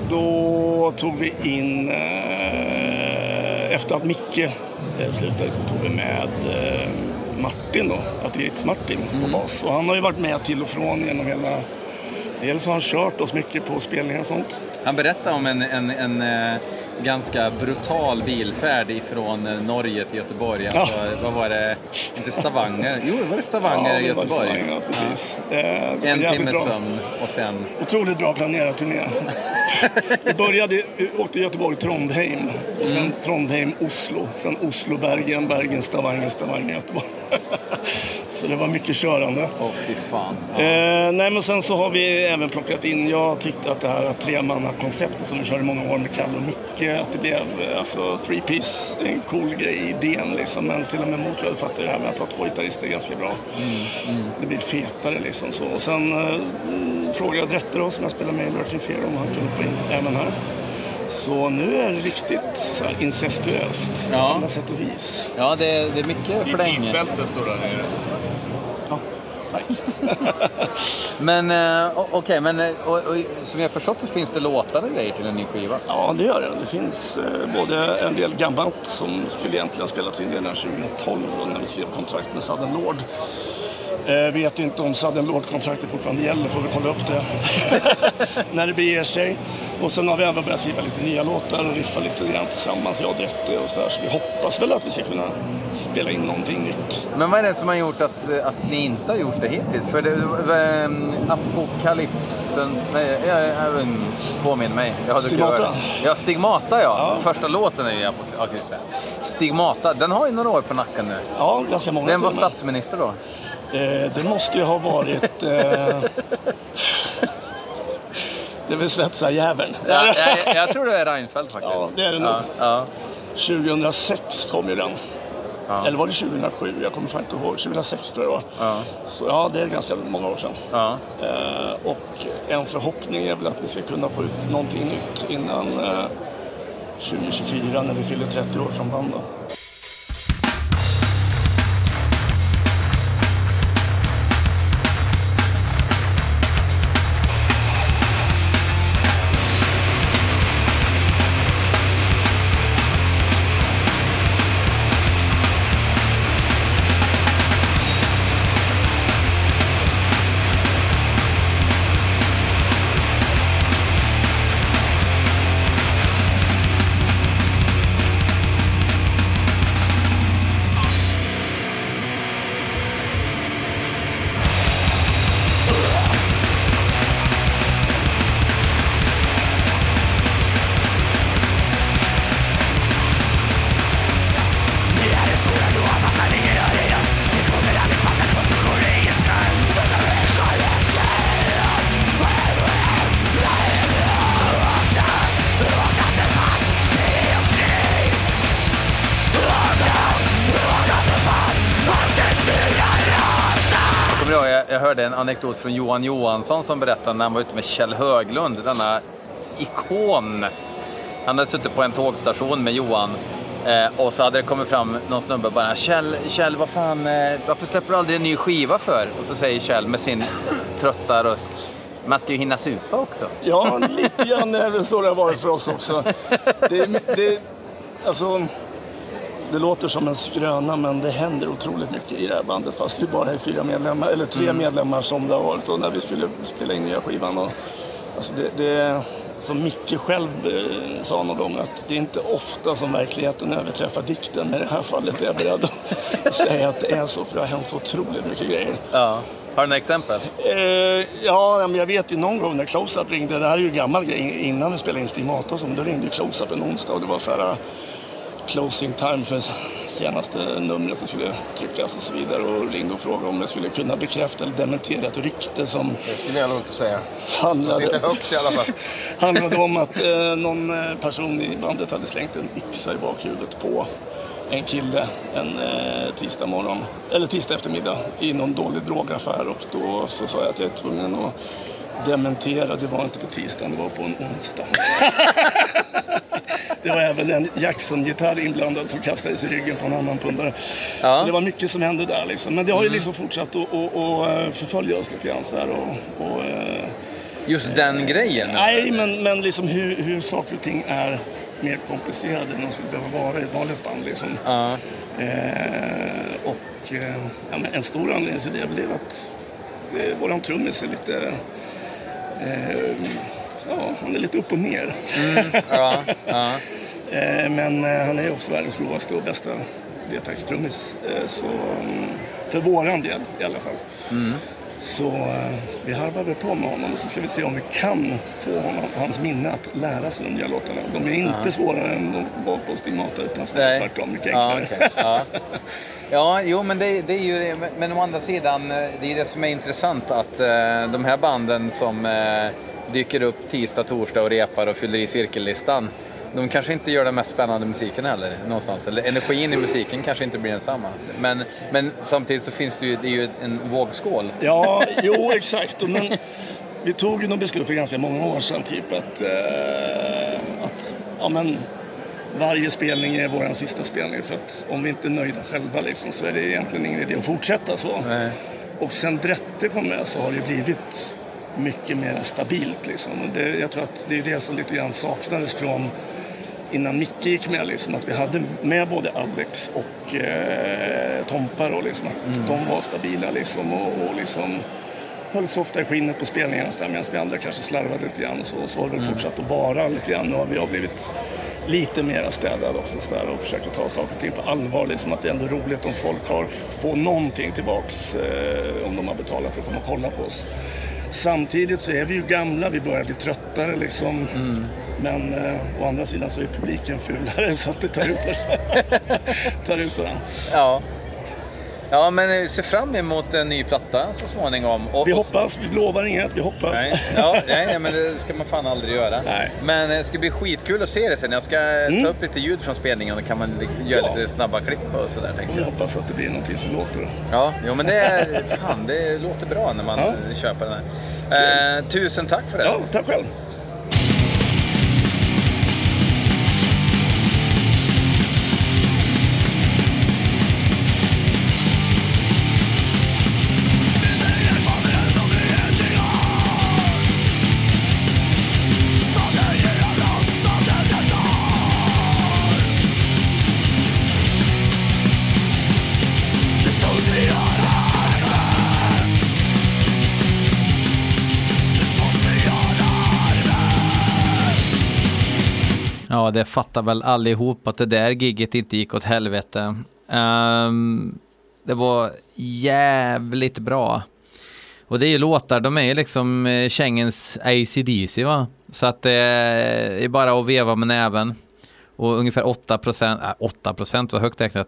då tog vi in, eh, efter att Micke eh, slutade så tog vi med eh, Martin då, Athletics Martin på bas. Och han har ju varit med till och från genom hela Dels har han kört oss mycket på spelningar och sånt. Han berättade om en, en, en eh, ganska brutal bilfärd ifrån eh, Norge till Göteborg. Alltså, Vad var det? Inte Stavanger? Jo, var det Stavanger i det Göteborg? Stavanger, ja, precis. Eh, det var En timmes sömn och sen... Otroligt bra planerad turné. Vi började, åkte Göteborg-Trondheim och sen Trondheim-Oslo. Sen Oslo-Bergen, Bergen, Stavanger, Stavanger, Göteborg. [LAUGHS] Så det var mycket körande. Åh, fy fan. Eh, nej, men sen så har vi även plockat in, jag tyckte att det här tremannakonceptet som vi körde i många år med Kalle och Micke, att det blev eh, alltså three piece, en cool grej, idén liksom. Men till och med Motörhead fattade det här med att ha två gitarrister ganska bra. Det blir fetare liksom så. Och sen eh, mm, frågade jag Drette då, som jag spelar med i Lurking Fear, om han kunde få in även här. Så nu är det riktigt så här incestuöst på Ja. alla sätt och vis. Ja, det, är- det är mycket fläng. Bältet står där nere. [LAUGHS] Men eh, okej, men eh, och, och, som jag förstått så finns det låtar och grejer till en ny skiva. Ja, det gör det. Det finns eh, både en del gammalt som skulle egentligen ha spelats in redan 2012 då, när vi skrev kontrakt med Sudden Lord. Eh, vet inte om Sudden Lord-kontraktet fortfarande gäller, får vi kolla upp det [LAUGHS] när det beger sig. Och sen har vi även börjat skriva lite nya låtar och riffa lite grann tillsammans, jag och Drette och sådär. Så vi hoppas väl att vi ska kunna spela in någonting nytt. Men vad är det som har gjort att, eh, att ni inte har gjort det hittills? För det, eh, Apokalypsens... Nej, jag, jag, påminn mig. Jag Stigmata? Ja, Stigmata ja. Ja. Första låten är ju Apokalypsen. Stigmata, den har ju några år på nacken nu. Ja, ganska många Vem var statsminister då? Eh, det måste ju ha varit... Eh... det är väl svetsarjäveln. Ja, jag, jag tror det är Reinfeldt faktiskt. Ja, det är det nog. Ja, ja. 2006 kom ju den. Ja. Eller var det 2007? Jag kommer fan inte ihåg. 2006 tror jag det var. Ja. Så ja, det är ganska många år sedan. Ja. Eh, och en förhoppning är väl att vi ska kunna få ut någonting nytt innan eh, 2024 när vi fyller 30 år som band. Då. Hörde en anekdot från Johan Johansson som berättade när han var ute med Kjell Höglund, denna ikon. Han hade suttit på en tågstation med Johan eh, och så hade det kommit fram någon snubbe och bara Kjell, Kjell vad fan, eh, varför släpper du aldrig en ny skiva för? Och så säger Kjell med sin trötta röst man ska ju hinna supa också. Ja, lite grann är det så det har varit för oss också. Det, det, alltså, det låter som en skröna men det händer otroligt mycket i det här bandet fast vi bara är fyra medlemmar, eller tre medlemmar som det har varit och när vi skulle spela in nya skivan. Och, alltså det, det, som Micke själv eh, sa någon gång att det är inte ofta som verkligheten överträffar dikten i det här fallet är jag beredd att [LAUGHS] säga att det är så för det har hänt så otroligt mycket grejer. Ja. Har du några exempel? Eh, ja, men jag vet ju någon gång när Close-Up ringde, det här är ju gammal grej, innan vi spelade in Stigmata så, då ringde Close-Up en onsdag och det var så här closing time för senaste numret som skulle tryckas och så vidare och ringde och frågade om jag skulle kunna bekräfta eller dementera ett rykte som Det skulle jag nog inte säga. handlade, Sitter högt i alla fall. [LAUGHS] handlade om att eh, någon eh, person i bandet hade slängt en yxa i bakhuvudet på en kille en eh, tisdag morgon, eller tisdag eftermiddag i någon dålig drogaffär och då så sa jag att jag är tvungen att dementera. Det var inte på tisdagen, det var på en onsdag. [LAUGHS] det var även en Jackson-gitarr inblandad som kastades i ryggen på en annan pundare. Ja. Så det var mycket som hände där liksom. Men det har ju liksom fortsatt att, att, att, att förfölja oss lite grann så här och, och eh, Just den grejen? Nej, men, men liksom hur, hur saker och ting är mer komplicerade än de skulle behöva vara i ett vanligt band. Liksom. Ja. Eh, och eh, ja, en stor anledning till det är väl att eh, våran trummis är lite... Eh, ja, han är lite upp och ner. Ja, ja. [LAUGHS] Eh, men eh, han är också världens godaste och bästa D-taktstrummis. Eh, så, mm, för våran del i alla fall. Så eh, vi harvar väl på med honom och så ska vi se om vi kan få honom, hans minne att lära sig de nya låtarna. De är inte svårare än de var på Stigmata utan snarare tvärtom mycket Ja, enklare. okej. ja. ja, jo men det, det är ju. Men- å andra sidan, eh, det är det som är intressant att eh, de här banden som eh, dyker upp tisdag, torsdag och repar och fyller i cirkellistan. De kanske inte gör den mest spännande musiken heller någonstans. Eller energin i musiken kanske inte blir densamma. Men, men samtidigt så finns det ju, det ju en vågskål. Ja, jo exakt. Men vi tog ju något beslut för ganska många år sedan typ att, eh, att ja, men, varje spelning är vår sista spelning. För att om vi inte är nöjda själva liksom, så är det egentligen ingen idé att fortsätta så. Nej. Och sen Drette kom med så har det blivit mycket mer stabilt. Liksom. Det, jag tror att det är det som lite grann saknades från innan Micke gick med. Liksom, att vi hade med både Alex och eh, Tompa. Då, liksom, att De var stabila liksom, och, och liksom, höll så ofta i skinnet på spelningarna medan vi andra kanske slarvade lite grann. Och så, och så har det väl fortsatt att vara lite grann. Nu har vi blivit lite mer städade också så där, och försöker ta saker och ting på allvar. Liksom, att det är ändå roligt om folk har, får någonting tillbaks eh, om de har betalat för att komma och kolla på oss. Samtidigt så är vi ju gamla, vi börjar bli tröttare liksom. Men eh, å andra sidan så är publiken fulare så att det tar ut, [LAUGHS] tar ut varandra. Ja. Ja, men eh, se fram emot en ny platta så småningom. Och, Vi hoppas, vi lovar inget, vi hoppas. Nej, ja, nej, men det ska man fan aldrig göra. Nej. Men eh, det ska bli skitkul att se det sen. Jag ska ta upp lite ljud från spelningen och kan man göra Ja. lite snabba klipp och sådär. Vi jag. hoppas att det blir någonting som låter. Ja, jo, men det, är- fan, det låter bra när man Ja. köper den här. Eh, tusen tack för det. Ja, tack själv. Ja, det fattar väl allihop att det där gigget inte gick åt helvete. Um, det var jävligt bra. Och det är ju låtar, de är ju liksom kängens Schengens ACDC va? Så att eh, det är bara att veva med näven. Och ungefär 8 procent, äh, 8 procent var högt räknat,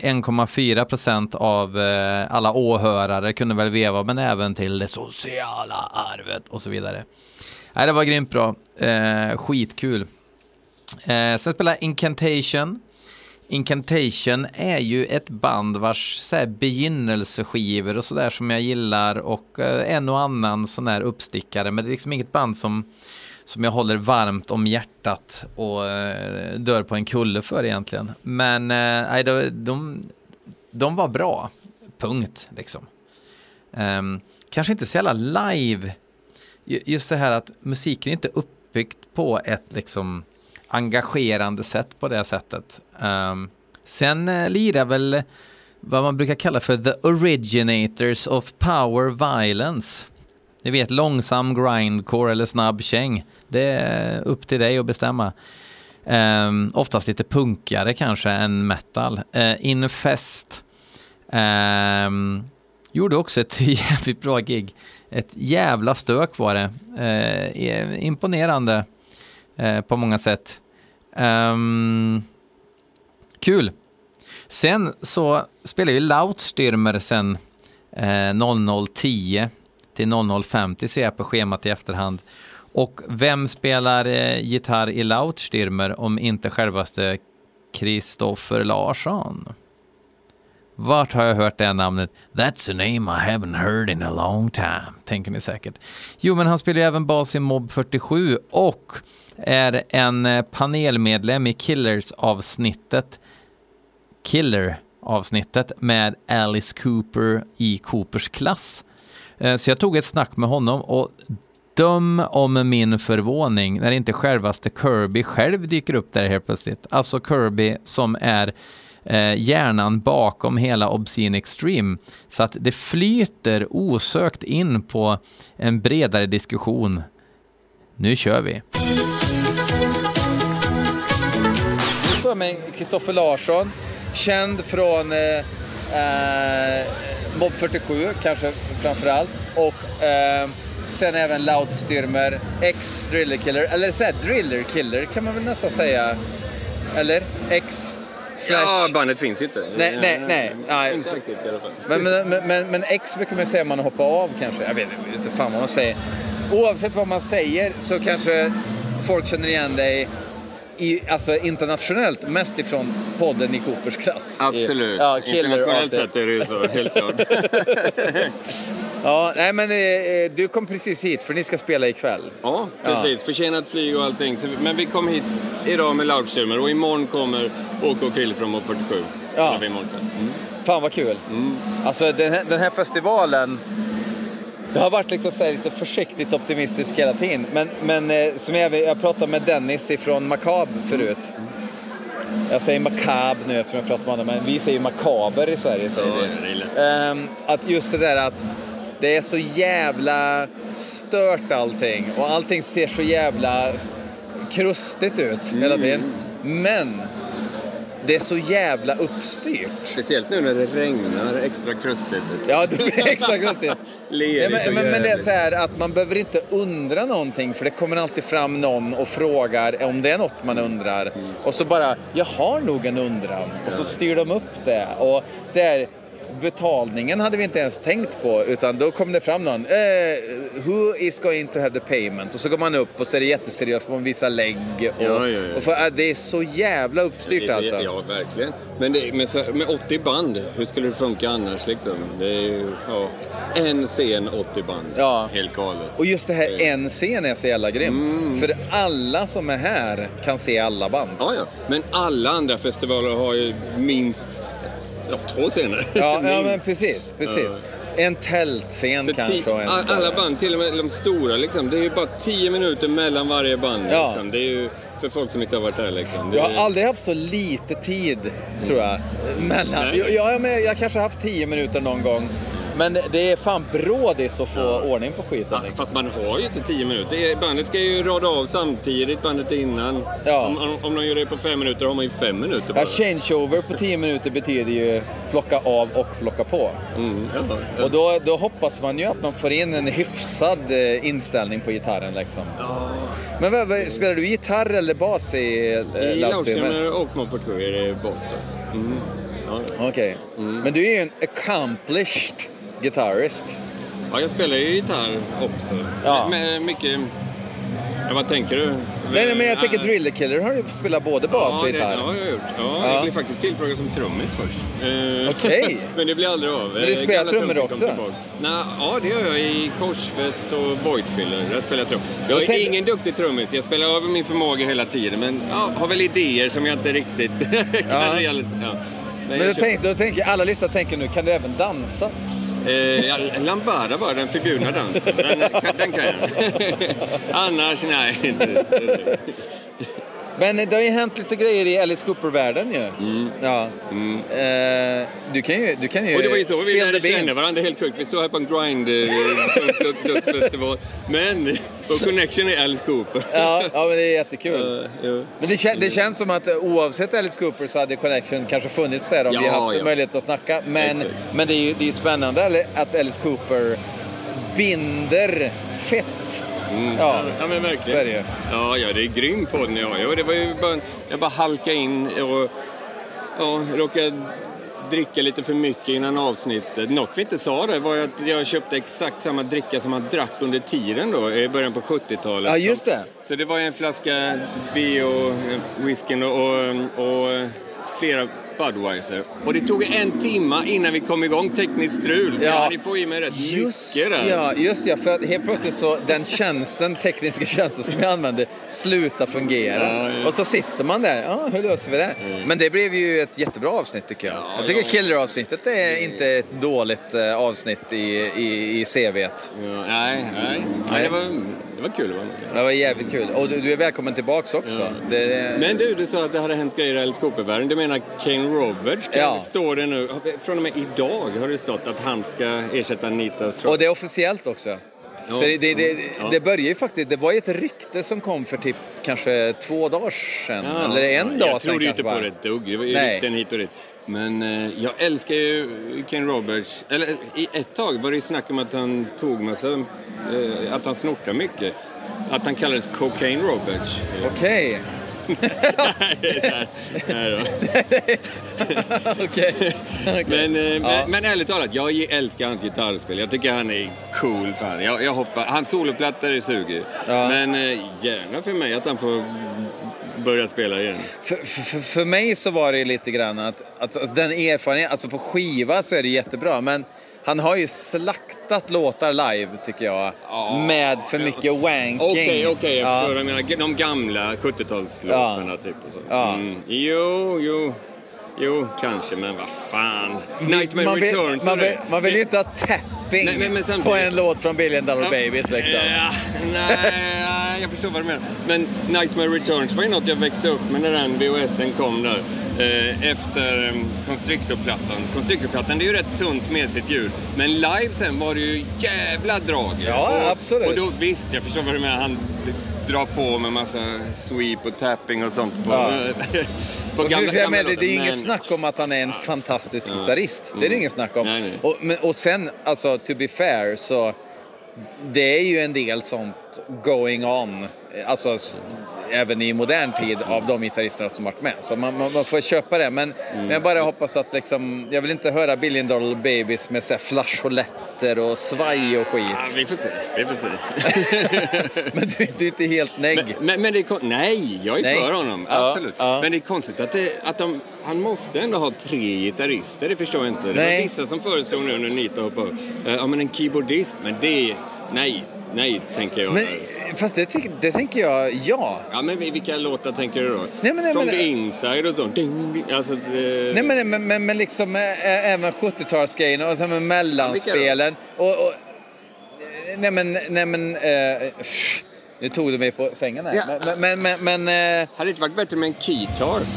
eh, 1,4 procent av eh, alla åhörare kunde väl veva med näven till det sociala arvet och så vidare. Nej, det var grymt bra. Eh, skitkul. Eh, sen spelar jag Incantation. Incantation är ju ett band vars så här, begynnelseskivor och sådär som jag gillar och eh, en och annan sån här uppstickare men det är liksom inget band som, som jag håller varmt om hjärtat och eh, dör på en kulle för egentligen. Men eh, de, de, de var bra, punkt liksom. Eh, kanske inte så jävla live, just det här att musiken är inte uppbyggt på ett liksom engagerande sätt på det sättet. Um, Sen eh, lirar väl vad man brukar kalla för the originators of power violence. Ni vet långsam grindcore eller snabb käng. Det är upp till dig att bestämma. Um, oftast lite punkare kanske än metal. Uh, Infest um, gjorde också ett [LAUGHS] jävligt bra gig. Ett jävla stök var det. Uh, imponerande uh, på många sätt. Um, kul. Sen så spelar ju Lautstürmer sen eh, 0010 till 0050 ser jag på schemat i efterhand. Och vem spelar eh, gitarr i Lautstürmer om inte självaste Kristoffer Larsson? Vart har jag hört det namnet? That's a name I haven't heard in a long time, tänker ni säkert. Jo, men han spelar ju även bas i Mob 47 och är en eh, panelmedlem i Killers-avsnittet Killer-avsnittet med Alice Cooper i Coopers klass. Eh, så jag tog ett snack med honom och döm om min förvåning när inte självaste Kirby själv dyker upp där helt plötsligt. Alltså Kirby som är eh, hjärnan bakom hela Obscene Extreme. Så att det flyter osökt in på en bredare diskussion. Nu kör vi! Jag med Kristoffer Larsson, känd från eh, eh, Mob 47 kanske framför allt. Och eh, sen även Loudstürmer, ex Driller Killer, eller så här, Driller Killer kan man väl nästan säga. Eller? Ex slash... Ja, bandet finns ju inte. Nej, nej, nej. nej. Inte riktigt i alla fall. Men, men, men, men ex brukar man säga om man hoppar av kanske. Jag vet inte fan vad man säger. Oavsett vad man säger så kanske folk känner igen dig i, alltså internationellt, mest ifrån podden i Coopers klass. Absolut. Ja, Internationellt sett är det ju så, helt klart. [LAUGHS] Ja, nej men eh, du kom precis hit för ni ska spela ikväll. Ja, precis. Försenat flyg och allting. Så, men vi kom hit idag med Loudstürmer och imorgon kommer Åke och Krill från Mob 47. Spelar Ja. vi imorgon. Mm. Fan vad kul. Alltså den här, den här festivalen, jag har varit liksom så lite försiktigt optimistisk hela tiden. Men, men eh, som jag, jag pratade med Dennis ifrån Macab förut. Jag säger Macab nu eftersom jag pratar med honom, men vi säger Makaber i Sverige. Säger Ja. Ehm, att just det där att det är så jävla stört allting och allting ser så jävla krustigt ut hela tiden. Men det är så jävla uppstyrt. Speciellt nu när det regnar extra krustigt. Ja, det blir extra krustigt. [LAUGHS] Ja, men, men, men det är så här att man behöver inte undra någonting för det kommer alltid fram någon och frågar om det är något man undrar. Och så bara, jag har nog en undran. Och så styr de upp det. Och det är, betalningen hade vi inte ens tänkt på utan då kom det fram någon. Eh, who is going to have the payment? Och så går man upp och så är det jätteseriöst, man visar lägg. Och, Ja, ja, ja. och för, äh, det är så jävla uppstyrt så- alltså. Ja, verkligen. Men det, med, med 80 band, hur skulle det funka annars liksom? Det är ju ja, en scen, 80 band. Ja. Helt galet. Och just det här en scen är så jävla grymt. För alla som är här kan se alla band. Ja, ja. Men alla andra festivaler har ju minst ja, två scener. Ja, ja men precis. precis. En tältscen Så kanske och en alla band, till och med de stora, liksom, det är ju bara 10 minuter mellan varje band. Ja. Liksom. Det är ju för folk som inte har varit där. Liksom. Det Jag är- har aldrig haft så lite tid, tror jag, mellan. Nej. Ja, ja, men jag kanske har haft tio minuter någon gång. Men det är fan brådis att få ordning på skiten. Ja, Liksom. fast man har ju inte 10 minuter. Bandet ska ju rada av samtidigt, bandet innan. Ja. Om, om, om de gör det på fem minuter har man ju fem minuter bara. Ja, changeover på tio minuter betyder ju plocka av och plocka på. Mm, ja, ja. Och då, då hoppas man ju att man får in en hyfsad eh, inställning på gitarren. Liksom. Men vad, vad, spelar du gitarr eller bas i eh, I Loudstreamer? Loudstreamer och Moped är det bas då. Mm. Ja. Okej. Mm. Men du är ju en accomplished guitarist. ja, jag spelar ju gitarr också. Ja. Men mycket... Ja, vad tänker du? Nej, nej, men jag tänker Ja, Driller Killer har du spelat både bas Ja, och det, gitarr. ja, jag har gjort. Ja, Ja. Jag blev faktiskt tillfrågad som trummis först. Eh, Okej. [LAUGHS] men det blir aldrig av. Men du Eh, spelar trummor också? Nej, ja, det gör jag i Korsfest och Voidfiller. Där spelar jag trummor. Jag är tänkte- ingen duktig trummis. Jag spelar över min förmåga hela tiden. Men ja, har väl idéer som jag inte riktigt [LAUGHS] kan Ja. realisera. Ja. Men jag kör- tänker, då tänker alla lyssnare tänker nu, kan du även dansa? Eh, lambada bara, den förbjudna dansen. Den, den kan jag. [LAUGHS] Annars, nej. inte. Men det har ju hänt lite grejer i Alice Cooper-världen ju. Ja. Mm. Eh, du kan ju, du kan ju Och det var ju så vi lärde känna varandra helt sjukt. Vi stod här på en grind eh, döds- döds- dödsfestival. Men vår connection är Alice Cooper. Ja, ja, men det är jättekul. Eh, ja. Men det, kän, det känns som att eh, oavsett Alice Cooper så hade Connection kanske funnits där om vi Ja, haft ja. möjlighet att snacka. Men, Exakt. men det är ju det är spännande att Alice Cooper binder fett. Ja, Ja men verkligen. ju. Ja, ja, det är grym podd ni har. Ja, det var ju bara, jag bara halka in och ja, råkade dricka lite för mycket innan avsnittet. Något vi inte sa där var att jag köpte exakt samma dricka som man drack under tiden då, i början på 70-talet. Ja, just det. Så det var en flaska bio, eh, whiskyn och, och, och flera Budweiser. Och det tog en timma innan vi kom igång tekniskt strul. Så Ja. jag hade få i mig rätt Just mycket där. ja, just ja, för att helt plötsligt så den tjänsten, tekniska tjänsten som jag använde slutar fungera. Ja, ja. Och så sitter man där, ja hur löser vi det? Men det blev ju ett jättebra avsnitt tycker jag. jag tycker ja. Killer-avsnittet är inte ett dåligt eh, avsnitt i, i, i CVt. Nej, nej. nej det, var, det var kul att vara med. Det var jävligt kul. Och du, du är välkommen tillbaks också. Det, Men du, du sa att det hade hänt grejer i Alice. Du menar Kane Roberts? Ja. Står det nu, från och med idag har det stått att han ska ersätta Anita Strauss. och det är officiellt också. Så det, det, det, det börjar ju faktiskt, det var ju ett rykte som kom för typ kanske två dagar sedan. Ja. Eller en dag Jag sedan trodde ju kanske inte på bara. det ett dugg. Det var ju rykten hit och dit. Men eh, jag älskar ju Ken Roberts. Eller i ett tag var det ju snack om att han tog massa, eh, att han snortade mycket. Att han kallades Cocaine Roberts. Okej. Nej, [LAUGHS] nej. Okej. [LAUGHS] Men, eh, Ja. men, men ärligt talat, jag älskar hans gitarrspel. Jag tycker han är cool fan. Jag, jag hoppar, hans soloplattor suger. Ja. Men eh, gärna för mig att han får börja spela igen. För, för, för mig så var det lite grann att, att, att den erfarenheten, alltså på skiva så är det jättebra men han har ju slaktat låtar live tycker jag. med för mycket wanking. Okej, okej, jag Ja. förstår. Jag menar de gamla 70-talslåtarna typ. Och så. Ja. Mm. Jo, jo. Jo, kanske, men vad fan. Nightmare man, vill, Returns. man, vill, man vill ju inte ha tapping Nej, men- men på en låt från Billion Dollar Ja, Babies liksom. Ja, nej, jag förstår vad du menar. Men Nightmare Returns var ju något jag växte upp med när den VHSen kom där. Eh, efter um, Constrictor-plattan. Constrictor-plattan det är ju rätt tunt med sitt ljud. Men live sen var det ju jävla drag. Ja, och, absolut. Och då visst, jag förstår vad du menar. Han drar på med massa sweep och tapping och sånt på, Ja. [LAUGHS] på gamla, jag gamla menar, det, det är ju inget snack om att han är en fantastisk Ja. gitarrist. Det är det Mm. inget snack om. Nej, nej. Och, men, och sen, alltså to be fair, så det är ju en del sånt going on. Alltså även i modern tid av de gitarristerna som varit med. Så man, man, man får köpa det. Men, Mm. men jag bara hoppas att liksom, jag vill inte höra Billion Dollar Babies med så här flasholetter och svaj och Ja, skit. vi får se. Vi får se. [LAUGHS] [LAUGHS] Men du, du är inte helt negg. Men, men, men det är Nej, jag är Nej. för honom. Ja, Absolut. ja. Men det är konstigt att, det, att de, han måste ändå ha tre gitarrister. Det förstår jag inte. Det Nej. var vissa som föreslog nu när Nita hoppade upp. Eh, Ja, men en keyboardist. Men det... Nej, nej, tänker jag. Men, fast det, det tänker jag, ja. Ja, men vilka låtar tänker du då? Nej, men- nej, From men- the inside och så. Ding, ding. Alltså, eh, Nej men, men, men, men liksom äh, även 70-talsgrejen och så med mellanspelen. Och, och, eh, nej men, nej men, eh, pff, nu tog du mig på sängen här. Ja. Men, men, men, men eh, Hade det inte varit bättre med en keytar? [LAUGHS]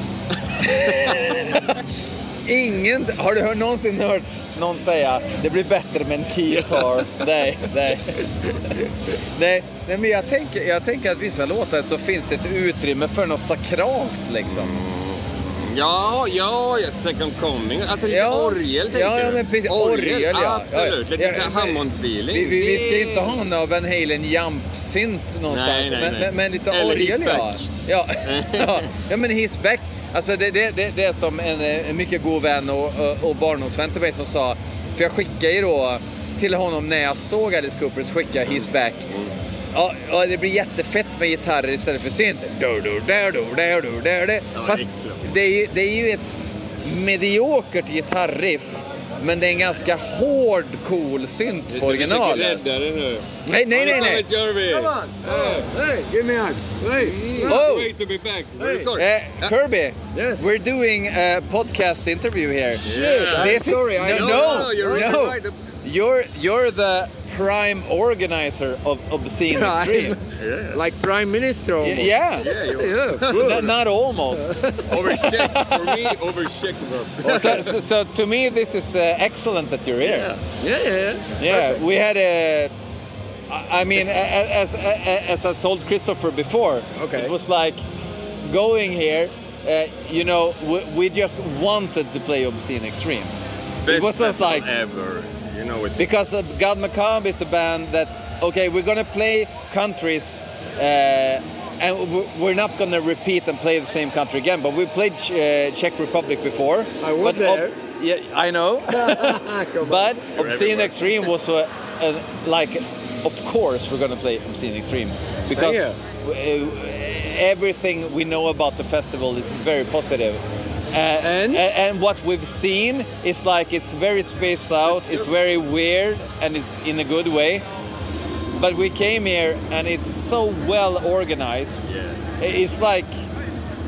ingen, har du hört, någonsin hört någon säga det blir bättre med en keytar? nej, nej. nej. Nej men jag tänker, jag tänker att vissa låtar så finns det ett utrymme för något sakralt liksom. Ja, ja, ja, second coming. Alltså lite Ja. orgel tänker Ja, ja, men precis. Orgel, ja. Absolut, lite Ja, Hammond-feeling. Vi, vi, vi ska inte ha någon Van Halen jump-synt någonstans. Nej, nej, nej. men, men lite Eller orgel ja. [LAUGHS] ja. Ja men His Back. Alltså det, det, det, det är som en, en mycket god vän och, och, och barndomsvän till mig som sa, för jag skickade ju då till honom när jag såg Alice Cooper så skickade jag His Back. Ja, ja, det blir jättefett med gitarrer istället för synt. Fast det är, ju, det är ju ett mediokert gitarriff. Men det är en ganska hård, cool synt på originalet. Du rädda det nu. Nej, nej, nej? Come on! Hey, give me a hug! Hey! Oh. Great to be back! Record. Uh, Kirby, Yes. we're doing a podcast interview here. Shit, I'm This is- sorry, I no, know. no, No, you're no. right. You're you're the prime organizer of Obscene Extreme. Like prime minister almost. Yeah. Yeah, Yeah, cool. N- not almost. [LAUGHS] overcheck for me. Overcheck. [LAUGHS] so, so, so to me, this is uh, excellent that you're here. yeah, yeah, yeah. Yeah, we had a. I mean, a- a- as as I told Christopher before, Okay. it was like going here. Uh, you know, we, we just wanted to play Obscene Extreme. Best it was just like ever. You know it. because uh, God Macabre is a band that okay, we're gonna play countries. Uh, and we're not going to repeat and play the same country again, but we played Ch- uh, Czech Republic before. I was but there. yeah, I know. [LAUGHS] Come on. But Obscene everywhere. Extreme was a, a, like, of course we're gonna play Obscene Extreme because Yeah. uh, everything we know about the festival is very positive. Uh, And? a- and what we've seen is like it's very spaced out, it's very weird, and it's in a good way. But we came here and it's so well organized. Yeah. It's like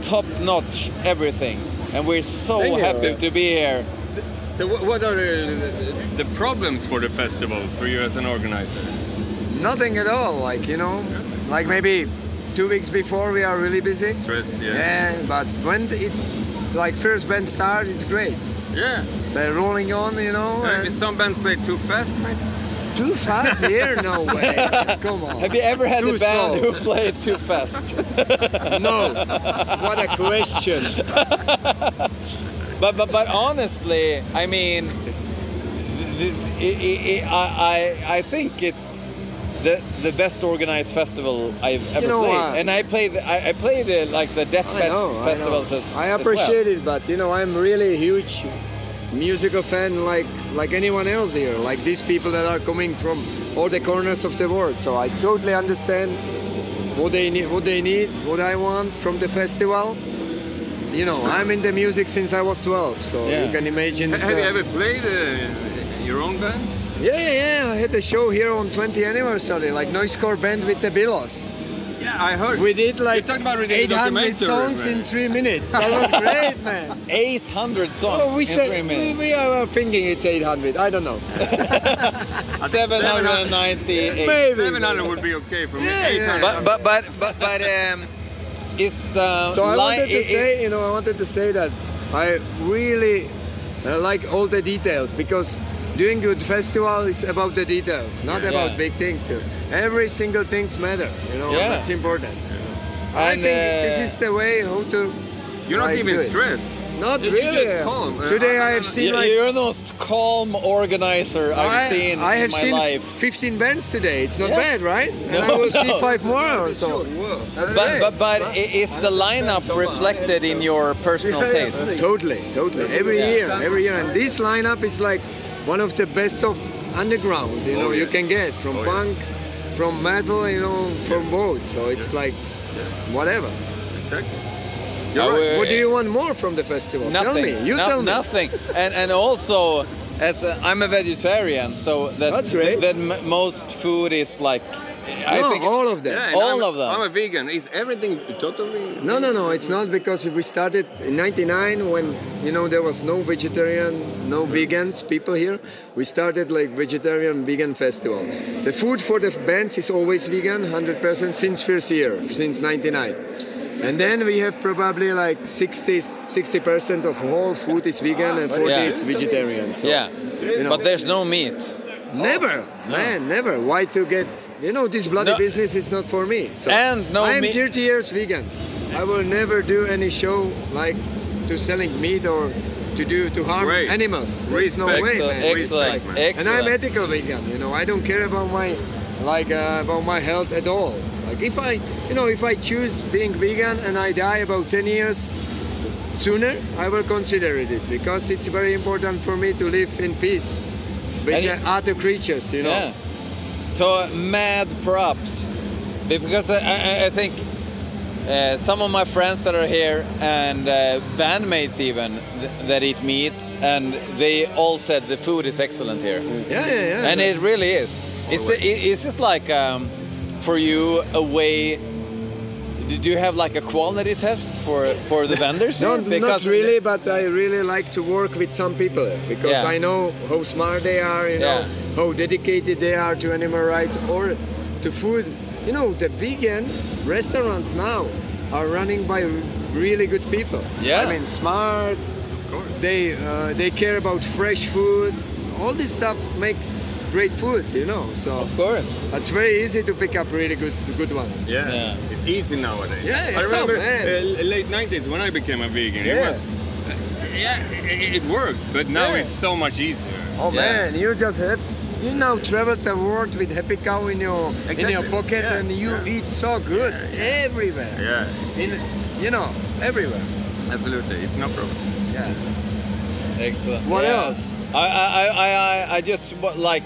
top notch everything, and we're so Thank you. happy to be here. So what, what are the, the problems for the festival for you as an organizer? Nothing at all. Like you know, like maybe two weeks before we are really busy. Stressed, yeah. Yeah, but when it like first band starts, it's great. Yeah. They're rolling on, you know. Maybe and some bands play too fast. Maybe. too fast here? No [LAUGHS] way. Come on. Have you ever had Too a band slow. who played too fast? [LAUGHS] No. What a question. [LAUGHS] but, but but honestly, I mean, the, the, I, I I think it's the the best organized festival I've ever know, played, uh, and I played I, I played uh, like the Death Fest know, festivals know. as I as appreciate well. it, but you know, I'm really a huge musical fan, like like anyone else here. Like these people that are coming from all the corners of the world. So I totally understand what they need, what they need, what I want from the festival. You know, I'm in the music since I was 12, so Yeah. you can imagine. it's, Have you ever played uh, your own band? Yeah, yeah, yeah. I had a show here on 20 anniversary, like Noisecore band with the Billos. Yeah, I heard. We did like talked about it in 800 songs man. in three minutes. That was great, [LAUGHS] man. 800 songs Oh, we in say three minutes. we are thinking it's 800. I don't know. [LAUGHS] [LAUGHS] 798. Maybe. 700 would be okay for me. Yeah, 800. But but but but but um, is the So I wanted to i- i- say, you know, I wanted to say that I really uh, like all the details because doing good festival is about the details, not Yeah. about big things. Every single things matter, you know. Yeah. That's important. I And, think uh, this is the way how to. You're not like, even stressed. Not You- you really. just calm. Uh, Today I- I I- have seen you- like You're the most calm organizer I've I, seen I have in my seen life. 15 bands today. It's not Yeah. bad, right? and I No, will see five more or so. That's But, great. but, but is the lineup reflected in your personal [LAUGHS] taste? Totally, totally. Every year, every year. And this lineup is like one of the best of underground, you know, Oh, you can get from Oh, yeah. punk, from metal, you know, from both. So it's like whatever. Exactly. You're right. will- What do you want more from the festival? Nothing. Tell me. You No- tell me. Nothing. And and also, as a, I'm a vegetarian, so that That's great. that m- most food is like. I no, think all of them. Yeah, All I'm, of them. I'm a vegan. Is everything totally? No, no, no. It's not because we started in '99 when you know there was no vegetarian, no vegans people here. We started like vegetarian vegan festival. The food for the bands is always vegan, 100% since first year, since '99. And then we have probably like 60 percent of whole food is vegan ah, and 40 Yeah. is vegetarian. So yeah, you know. but there's no meat. Never, man, never. Why to get you know this bloody No. business is not for me. So And no I am 30 years vegan. I will never do any show like to selling meat or to do to harm Great. animals. There's no way, Excellent, man. Excellent, like- man. and I'm ethical vegan. You know, I don't care about my like uh, about my health at all. Like if I, you know, if I choose being vegan and I die about 10 years sooner, I will consider it because it's very important for me to live in peace with And the it- other creatures. You know. Yeah. So mad props, because I, I, I think uh, some of my friends that are here and uh, bandmates even th- that eat meat, and they all said the food is excellent here, Yeah, yeah, yeah. and it really is. Is it, is it like um, for you a way do you have like a quality test for for the vendors? No, not really, but I really like to work with some people because Yeah. I know how smart they are, you know, Yeah. how dedicated they are to animal rights or to food. You know, the vegan restaurants now are running by really good people. Yeah. I mean, smart. Of course. They uh, they care about fresh food. All this stuff makes great food, you know. So Of course. it's very easy to pick up really good good ones. Yeah. Yeah. It's easy nowadays. Yeah, yeah, I remember man. uh, late 90s when I became a vegan. It Yeah. was, yeah, it, it worked, but now Yeah. it's so much easier. Oh Yeah. man, you just have you now travel the world with happy cow in your in your pocket Yeah, and you yeah. eat so good everywhere. Yeah, In you know, everywhere. absolutely. It's no problem. Yeah. Excellent. What Yeah. else? I, I, I, I, I just like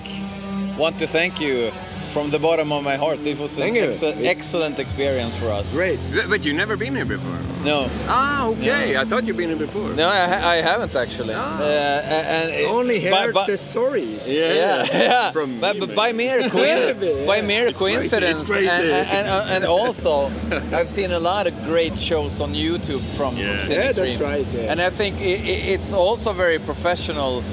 want to thank you from the bottom of my heart. It was an Thank you. ex- excellent experience for us. Great. But, but you've never been here before. No, Ah, okay. Yeah. I thought you've been here before. no, I, ha- I haven't actually. Ah. Uh, and it- Only but- heard but- the stories. Yeah, yeah. [LAUGHS] From but, me, but by mere [LAUGHS] coincidence, by yeah. mere It's crazy, coincidence, it's crazy. and, and, and, and also I've seen a lot of great shows on YouTube from Yeah. Obsidian Yeah, that's right, yeah. And I think i i it's also very professional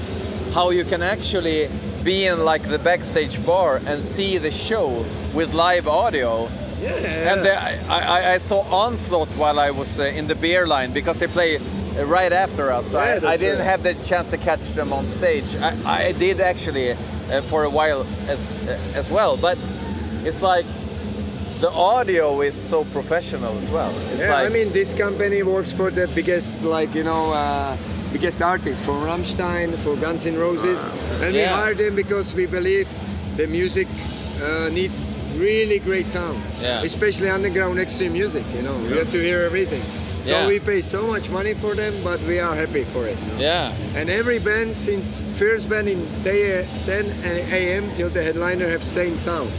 how you can actually be in like the backstage bar and see the show with live audio. Yeah. And the, I, I, I saw Onslaught while I was uh, in the beer line because they play uh, right after us. Yeah, I, I didn't have the chance to catch them on stage. I, I did actually uh, for a while as, uh, as well, but it's like the audio is so professional as well. It's yeah, like I mean, this company works for the biggest, like you know, uh, biggest artists, for Rammstein, for Guns N' Roses, and we Yeah. hired them because we believe the music uh, needs really great sound, Yeah. especially underground extreme music. You know, you have to hear everything. So Yeah. we pay so much money for them, but we are happy for it. yeah, And every band since first band in 10 a.m. till the headliner have same sound.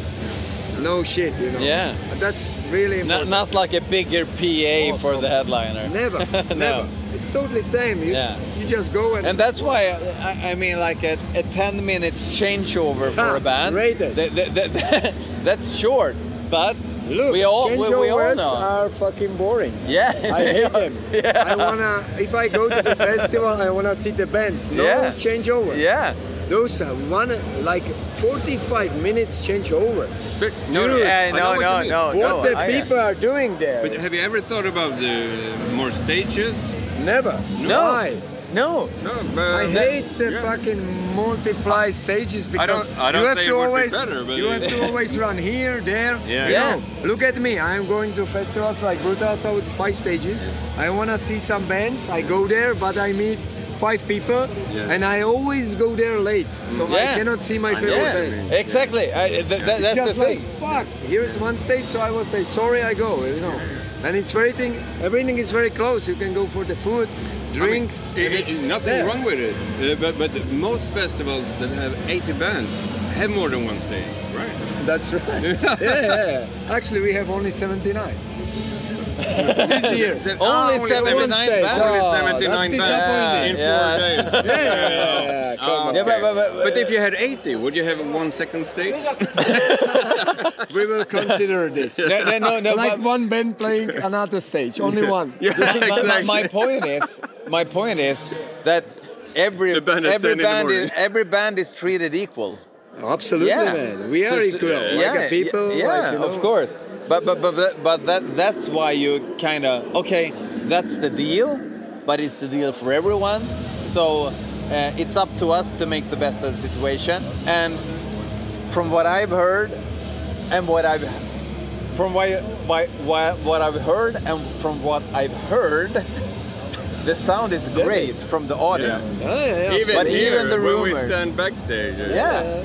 No shit, you know. Yeah. That's really not, important. not like a bigger PA for the headliner. Never, [LAUGHS] No. never. It's totally same. You, Yeah. you just go and, And that's why I, I mean, like a, a 10 minute changeover for Ah, a band. greatest. th- th- th- that's short, but look. we all we, we all changeovers know. are fucking boring. yeah, I [LAUGHS] hate them. Yeah. I wanna. If I go to the [LAUGHS] festival, I wanna see the bands. No Yeah. changeovers. Yeah, Those are one like 45 minutes changeover. But, no, Dude, yeah, I no, know what you no, no, what no. the I- people are doing there? But have you ever thought about the more stages? Never. No. Why? No, No, but I hate the yeah. fucking multiply stages because don't- I don't you have to it would be always better, but you have to always run here, there. Yeah. You Yeah. know, look at me. I'm going to festivals like Brutal Brutalsa with five stages. I wanna see some bands. I go there, but I meet five people, Yeah. and I always go there late, so I cannot see my I favorite yeah, band. exactly. I, th- th- that's Just the like thing. fuck. Here's one stage, so I will say sorry. I go. You know, and it's very thing. Everything is very close. You can go for the food, drinks. I mean, it- it's it- nothing there. wrong with it. Uh, but but most festivals that have 80 bands have more than one stage, right? That's right. [LAUGHS] yeah, yeah, yeah. Actually, we have only 79. This year. Se- Only ah, 79 One stage. bands? Only Oh, 79 that's in disappointing. Yeah. four days. Yeah, yeah, yeah, yeah, Oh, okay. but- but- but- But if you had 80, would you have one second stage? [LAUGHS] We will consider this. No, no, no, no, like but- one band playing another stage, only one. [LAUGHS] my, my, my point is, my point is that every band every 10 in the band is every band is treated equal. Absolutely, Yeah. man. We So- are so- equal. yeah, like a people. Yeah, like, you know. of course. But but but but, but that that's why you kind of okay. That's the deal, but it's the deal for everyone. So uh, it's up to us to make the best of the situation. And from what I've heard, and what I've from why, why, why, what I've heard, and from what I've heard, [LAUGHS] the sound is great from the audience. Yeah, yeah, yeah. Even But here, even the rumors. when we rumors. stand backstage. Yeah,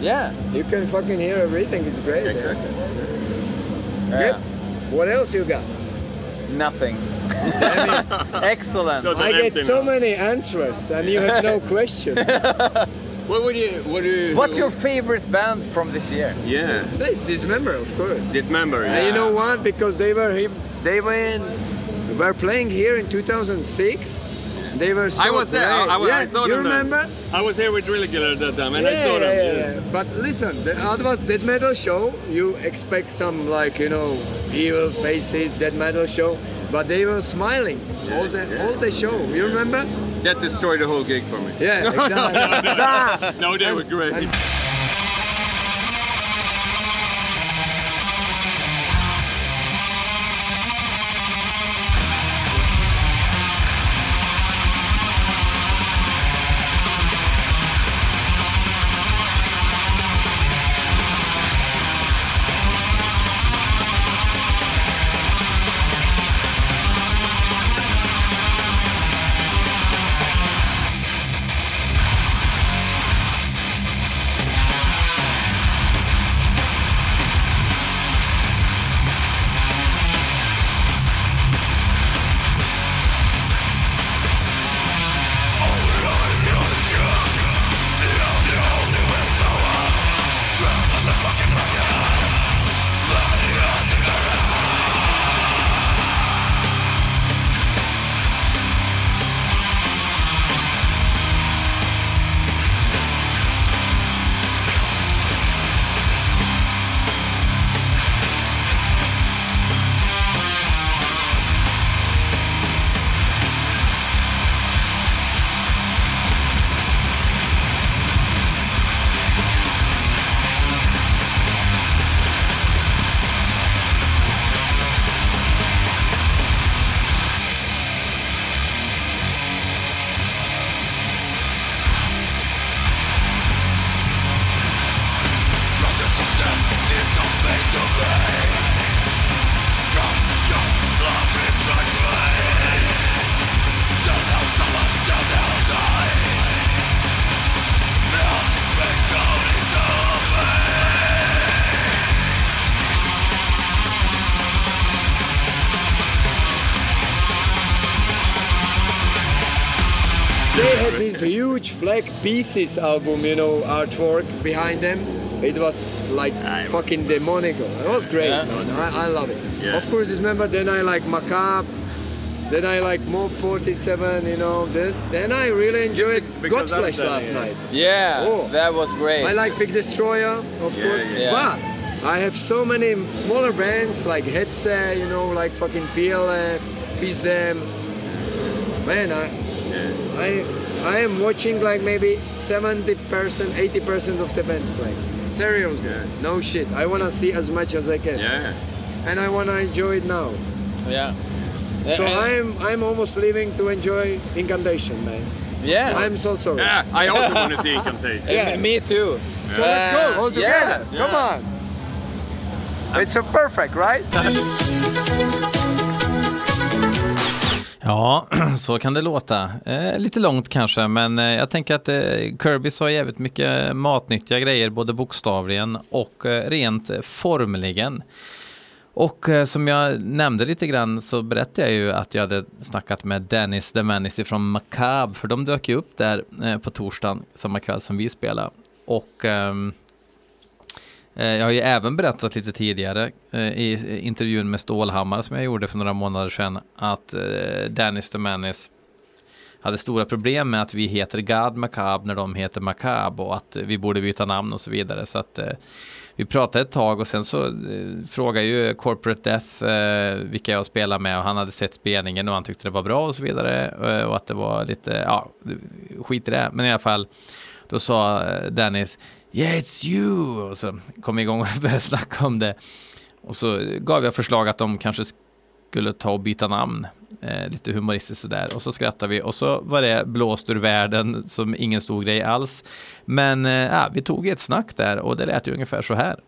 yeah. You can fucking hear everything. It's great. man. Exactly. yeah. Yep. What else you got? Nothing. [LAUGHS] Excellent. Those are I get empty so now. many answers, and you have no [LAUGHS] questions. [LAUGHS] What would you? What do you? What's your favorite band from this year? Yeah, This Dismember, of course. dismember. And Yeah. you know what? Because they were they were in, were playing here in 2006, They were so I was there. I, great. I, was- yeah, I saw you them. there. remember? I was here with Drilliger at that time, and yeah, I saw them. yeah, yeah. But listen, the other was death metal show. You expect some like you know evil faces death metal show, but they were smiling all the all the show. You remember? That destroyed the whole gig for me. Yeah, [LAUGHS] exactly. Nah. [LAUGHS] No, they And- were great. and- flag pieces album, you know, artwork behind them. It was like fucking demonic. It was great, Yeah. man. I, I love it. Yeah. Of course, remember then I like Macabre. Then I like Mob 47, you know. Then, then I really enjoyed Godflesh last yeah. night. Yeah, Oh. that was great. I like Big Destroyer, of Yeah, course. yeah. But I have so many smaller bands like Hetze, you know, like fucking PLF, Feast Them. Man, I, I, I am watching like maybe 70%, 80% of the bands play. Seriously, Yeah. no shit. I wanna see as much as I can, Yeah. and I wanna enjoy it now. yeah. So And- I'm, I'm almost leaving to enjoy Incantation, man. yeah. I'm so sorry. Yeah, I also [LAUGHS] want to see Incantation. Yeah. Me too. So let's go all together. yeah. Come on. It's a perfect, right? [LAUGHS] Ja, [CLEARS THROAT] så kan det låta. Eh, lite långt kanske, men eh, jag tänker att eh, Kirby sa jävligt mycket matnyttiga grejer, både bokstavligen och eh, rent eh, formligen. Och eh, som jag nämnde lite grann så berättade jag ju att jag hade snackat med Dennis the Menace från Macabre, för de dök ju upp där eh, på torsdagen, samma kväll som vi spelade. Och eh, Eh, jag har ju även berättat lite tidigare eh, i intervjun med Stålhammar som jag gjorde för några månader sedan att eh, Dennis the Menace hade stora problem med att vi heter God Macab när de heter Macab och att vi borde byta namn och så vidare. Så att eh, vi pratade ett tag och sen så eh, frågade ju Corporate Death eh, vilka jag spelar med och han hade sett spelningen och han tyckte det var bra och så vidare och att det var lite, ja, skit i det. Men i alla fall, då sa Dennis Yeah it's you! Och så kom vi igång och [LAUGHS] började snacka om det. Och så gav jag förslag att de kanske skulle ta och byta namn. Eh, lite humoristiskt sådär. Och så skrattade vi och så var det blåst ur världen som ingen stor grej alls. Men eh, vi tog ett snack där och det lät ju ungefär så här.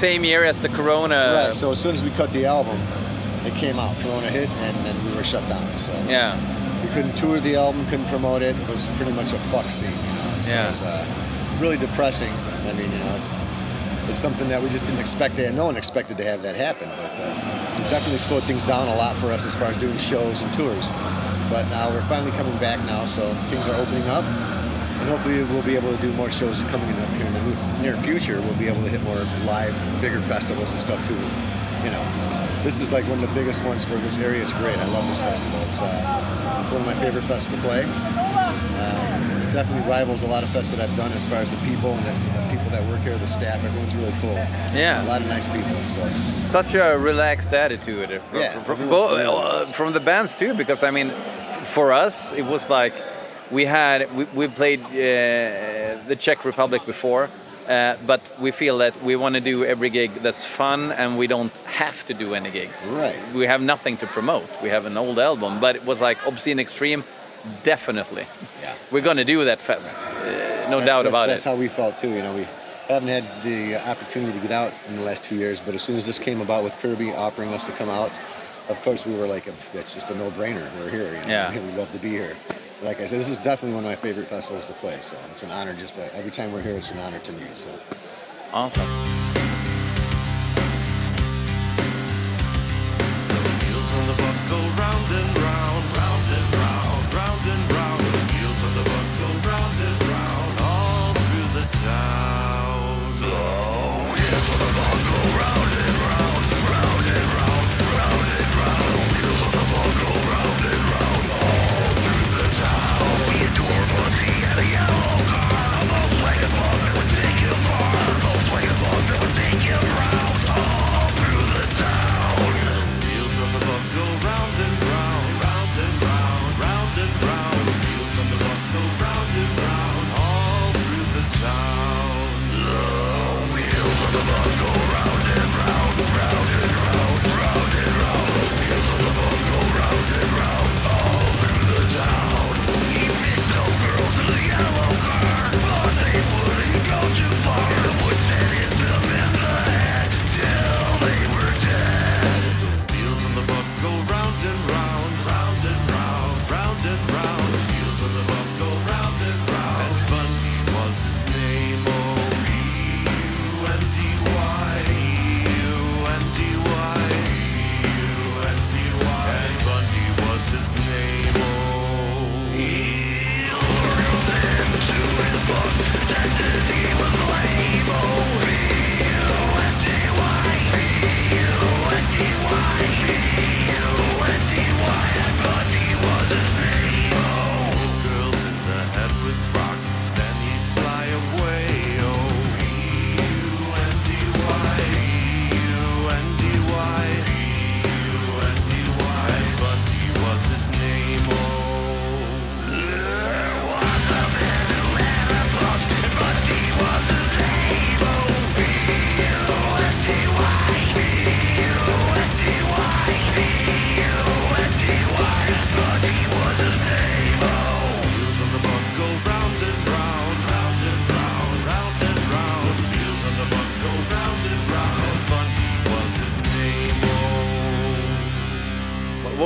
Same year as the Corona. Right. So as soon as we cut the album, it came out. Corona hit, and then we were shut down. So Yeah. we couldn't tour the album, couldn't promote it. It was pretty much a fuck scene. You know, as Yeah. far as, uh, really depressing. I mean, you know, it's it's something that we just didn't expect. To, no one expected to have that happen, but uh, it definitely slowed things down a lot for us as far as doing shows and tours. But now we're finally coming back now, so things are opening up, hopefully we'll be able to do more shows coming up here in the near future. We'll be able to hit more live, bigger festivals and stuff too. You know, this is like one of the biggest ones for this area. It's great. I love this festival. It's uh, it's one of my favorite fests to play. Um, it definitely rivals a lot of fests that I've done as far as the people and the, the people that work here, the staff. Everyone's really cool. Yeah. a lot of nice people. So Such a relaxed attitude. Yeah, From, well, really uh, from the bands too, because I mean, for us, it was like we had we, we played uh, the Czech Republic before. Uh, but we feel that we want to do every gig that's fun and we don't have to do any gigs. Right. We have nothing to promote. We have an old album, but it was like Obscene Extreme, definitely. yeah, We're going to do that fest. Uh, no doubt about that's it. That's how we felt too. You know, we haven't had the opportunity to get out in the last two years, but as soon as this came about with Kirby offering us to come out, of course we were like, "That's just a no-brainer. We're here. You know? Yeah. [LAUGHS] we love to be here." Like I said, this is definitely one of my favorite festivals to play. So it's an honor. Just to, every time we're here, it's an honor to me. So. Awesome. Wheels on the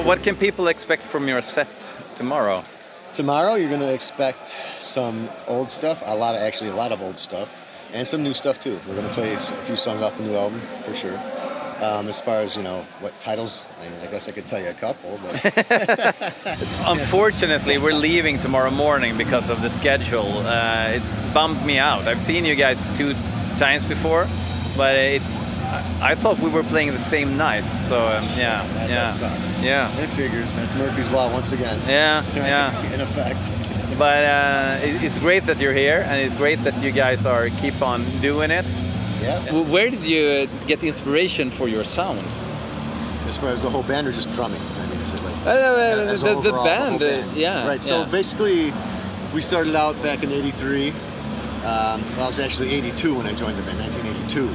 What, can people expect from your set tomorrow? Tomorrow, you're going to expect some old stuff, a lot of actually a lot of old stuff, and some new stuff too. We're going to play a few songs off the new album for sure. Um, as far as you know, what titles? I, mean, I guess I could tell you a couple, but [LAUGHS] [LAUGHS] Unfortunately, we're leaving tomorrow morning because of the schedule. Uh, it bummed me out. I've seen you guys two times before, but it, I, I thought we were playing the same night. So um, yeah, that yeah, does suck. yeah, it figures. That's Murphy's law once again. yeah, [LAUGHS] yeah. In effect. But uh, it, it's great that you're here, and it's great that you guys are keep on doing it. Yeah. Where did you get the inspiration for your sound? As far as the whole band or just drumming? I mean, is it like Uh, uh, as the- the band, whole uh, yeah, Right. So yeah. basically, we started out back in '83. Um, well, I was actually 82 when I joined the band, 1982.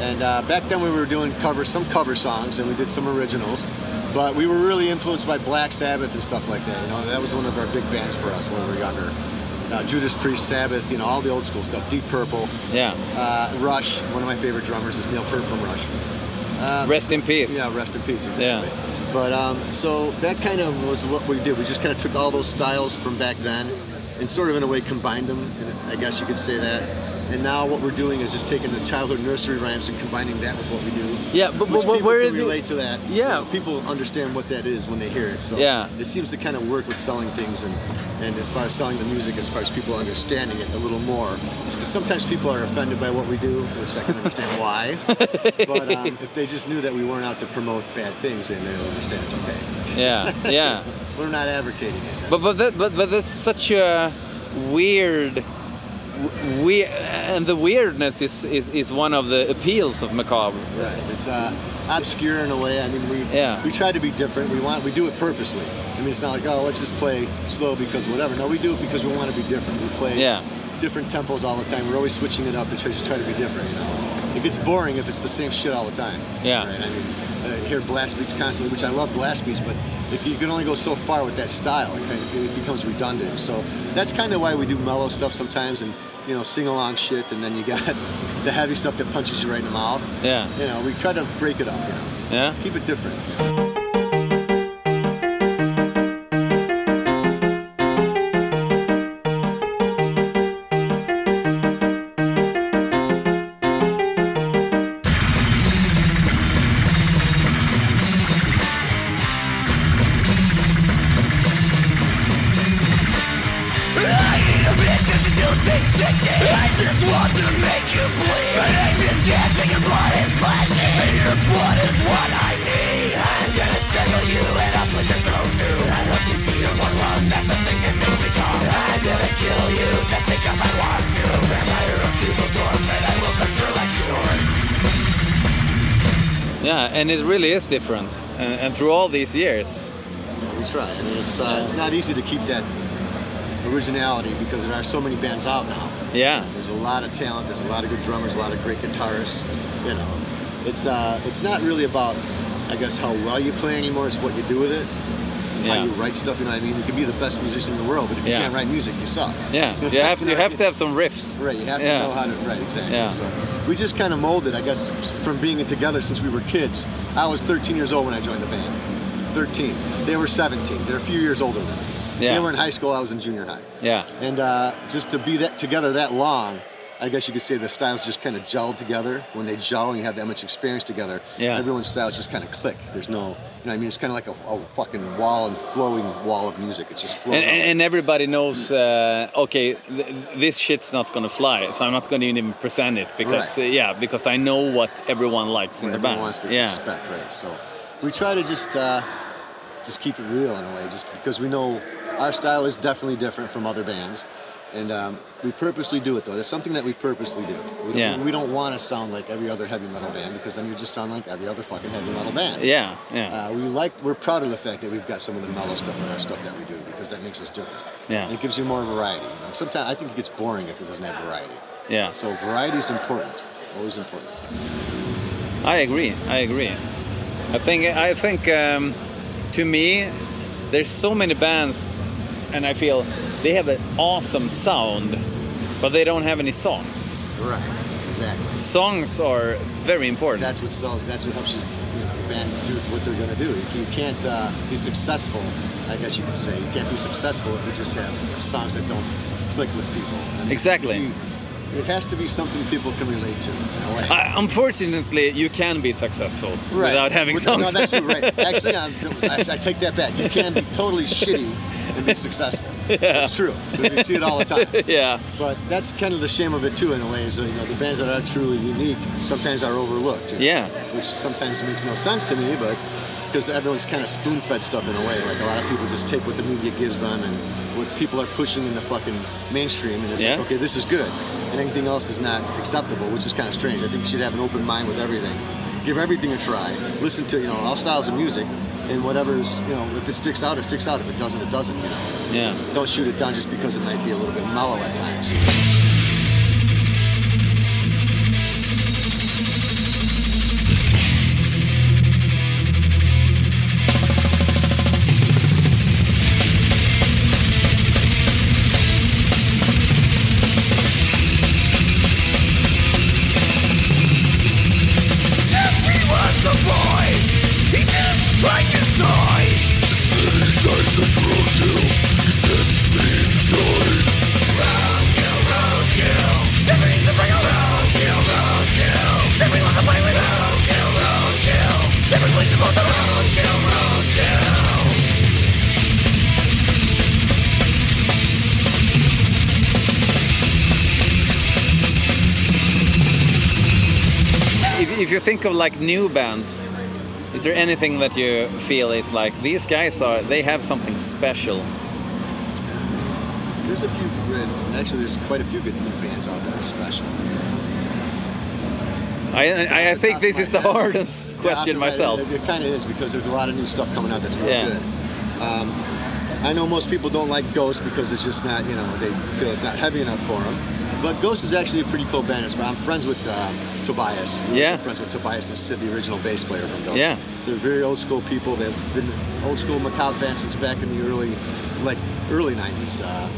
And uh, back then we were doing cover, some cover songs, and we did some originals. But we were really influenced by Black Sabbath and stuff like that. You know, that was one of our big bands for us when we were younger. uh, Judas Priest, Sabbath, you know, all the old school stuff. Deep Purple, Yeah. uh, Rush. One of my favorite drummers is Neil Peart from Rush. Um, Rest in peace. Yeah, rest in peace. Exactly. Yeah. But um, so that kind of was what we did. We just kind of took all those styles from back then and sort of in a way combined them. I guess you could say that. And now what we're doing is just taking the childhood nursery rhymes and combining that with what we do. Yeah, but- but people where can you- relate to that. Yeah. You know, people understand what that is when they hear it. So Yeah. it seems to kind of work with selling things and, and as far as selling the music, as far as people understanding it a little more. Because sometimes people are offended by what we do, which I can understand [LAUGHS] why. but um, if they just knew that we weren't out to promote bad things, then they'll understand it's okay. Yeah, yeah. [LAUGHS] We're not advocating it. But but that, but but that's such a weird, weird, and the weirdness is, is is one of the appeals of macabre. Right. It's uh, obscure in a way. I mean, we Yeah. we try to be different. We want we do it purposely. I mean, it's not like oh, let's just play slow because whatever. No, we do it because we want to be different. We play Yeah. different tempos all the time. We're always switching it up to try to be different. You know, it gets boring if it's the same shit all the time. Yeah. Right. I mean, I hear blast beats constantly, which I love blast beats, but if you can only go so far with that style, it, kind of, it becomes redundant. So that's kind of why we do mellow stuff sometimes, and you know, sing along shit, and then you got [LAUGHS] the heavy stuff that punches you right in the mouth. Yeah. You know, we try to break it up. You know, Yeah. keep it different. Yeah, and it really is different. And, and through all these years, We try. I mean, it's uh, it's not easy to keep that originality because there are so many bands out now. yeah, There's a lot of talent. There's a lot of good drummers. A lot of great guitarists. You know, it's uh, it's not really about, I guess, how well you play anymore. It's what you do with it. How you write stuff. You know what I mean? You can be the best musician in the world, but if you can't write music, you suck. yeah. You [LAUGHS] have you have to have some riffs. Right, you have to know how to write exactly. Yeah. So we just kind of molded, I guess, from being together since we were kids. I was 13 years old when I joined the band. 13. They were 17. They're a few years older than me. Yeah. They were in high school. I was in junior high. Yeah, And uh, just to be that together that long, I guess you could say the styles just kind of gelled together. When they gel and you have that much experience together, Yeah. everyone's styles just kind of click. There's no, you know, what I mean, it's kind of like a, a fucking wall and flowing wall of music. It's just flowing. and, and, and everybody knows. Uh, okay, th- this shit's not gonna fly, so I'm not gonna even present it because Right. uh, yeah, because I know what everyone likes in what the everyone band. wants to yeah, expect, right? So we try to just uh, just keep it real in a way, just because we know our style is definitely different from other bands, and um, we purposely do it though. That's something that we purposely do. We don't, Yeah. we don't want to sound like every other heavy metal band because then you just sound like every other fucking heavy metal band. yeah, yeah, Uh, we like, we're proud of the fact that we've got some of the mellow stuff in our stuff that we do because that makes us different. Yeah. And it gives you more variety. You know? Sometimes I think it gets boring if it doesn't have variety. yeah. So variety is important, always important. I agree. I agree. I think I think um, to me, there's so many bands, and I feel they have an awesome sound, but they don't have any songs. Right. Exactly. Songs are very important. That's what sells. That's what helps you, you know, the band do what they're going to do. You, can't uh, be successful. I guess you could say you can't be successful if you just have songs that don't click with people. I mean, Exactly. you- It has to be something people can relate to. In a way. Uh, unfortunately, you can be successful Right. without having songs. No, that's true. Right. [LAUGHS] Actually, I'm, actually, I take that back. You can be totally shitty and be successful. [LAUGHS] Yeah. It's true. We see it all the time. [LAUGHS] yeah, But that's kind of the shame of it too, in a way. Is that, you know the bands that are truly unique sometimes are overlooked. you know, Yeah. Which sometimes makes no sense to me, but because everyone's kind of spoon-fed stuff in a way. Like a lot of people just take what the media gives them and what people are pushing in the fucking mainstream, and it's Yeah. like, okay, this is good, and anything else is not acceptable, which is kind of strange. I think you should have an open mind with everything. Give everything a try. Listen to you know all styles of music, and whatever's you know if it sticks out, it sticks out. If it doesn't, it doesn't. You know. yeah. Don't shoot it down just because it might be a little bit mellow at times. Of like new bands, is there anything that you feel is like these guys are they have something special? There's a few good, actually, there's quite a few good new bands out that are special. I I, I think this is the hardest question Yeah, myself. It, it kind of is because there's a lot of new stuff coming out that's really Yeah. good. Um, I know most people don't like Ghost because it's just not, you know, they feel it's not heavy enough for them. But Ghost is actually a pretty cool band. It's- I'm friends with um, Tobias. We're Yeah. friends with Tobias and Sid, the original bass player from Ghost. Yeah. They're very old school people. They've been old school macabre fans since back in the early, like early 90s. Uh,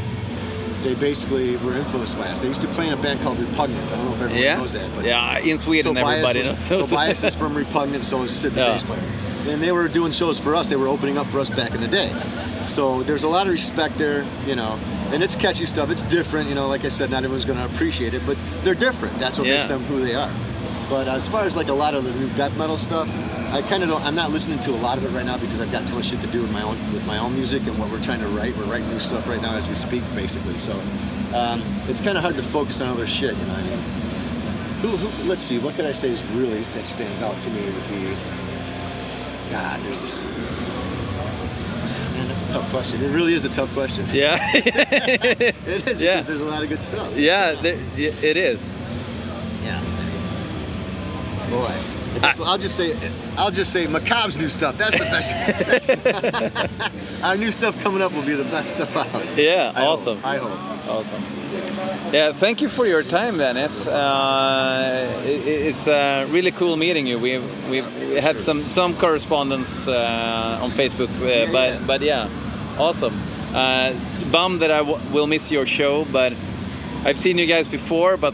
they basically were influenced by us. They used to play in a band called Repugnant. I don't know if everyone Yeah, knows that, but yeah. In Sweden, Tobias everybody was, knows. Tobias is [LAUGHS] from Repugnant, so is Sid, the Yeah. bass player. And they were doing shows for us. They were opening up for us back in the day. So there's a lot of respect there, you know. And it's catchy stuff. It's different, you know. Like I said, not everyone's going to appreciate it, but they're different. That's what makes them who they are. But as far as like a lot of the new death metal stuff, I kind of don't. I'm not listening to a lot of it right now because I've got too much shit to do with my own with my own music and what we're trying to write. We're writing new stuff right now as we speak, basically. So um, it's kind of hard to focus on other shit. You know what I mean? Who, who, let's see. What could I say is really that stands out to me would be. God, there's. Man, that's a tough question. It really is a tough question. Yeah, [LAUGHS] it is. [LAUGHS] It is Yeah. because there's a lot of good stuff. Yeah, there, it is. Yeah. Boy. I guess- I'll just say, I'll just say, Macabre's new stuff. That's the best. [LAUGHS] Our new stuff coming up will be the best stuff out. Yeah, I hope. awesome. I hope. Awesome. Yeah, thank you for your time, Dennis. Uh, it, it's uh, really cool meeting you. We we had some some correspondence uh, on Facebook, uh, but yeah. but yeah, awesome. Uh, bummed that I w- will miss your show, but I've seen you guys before, but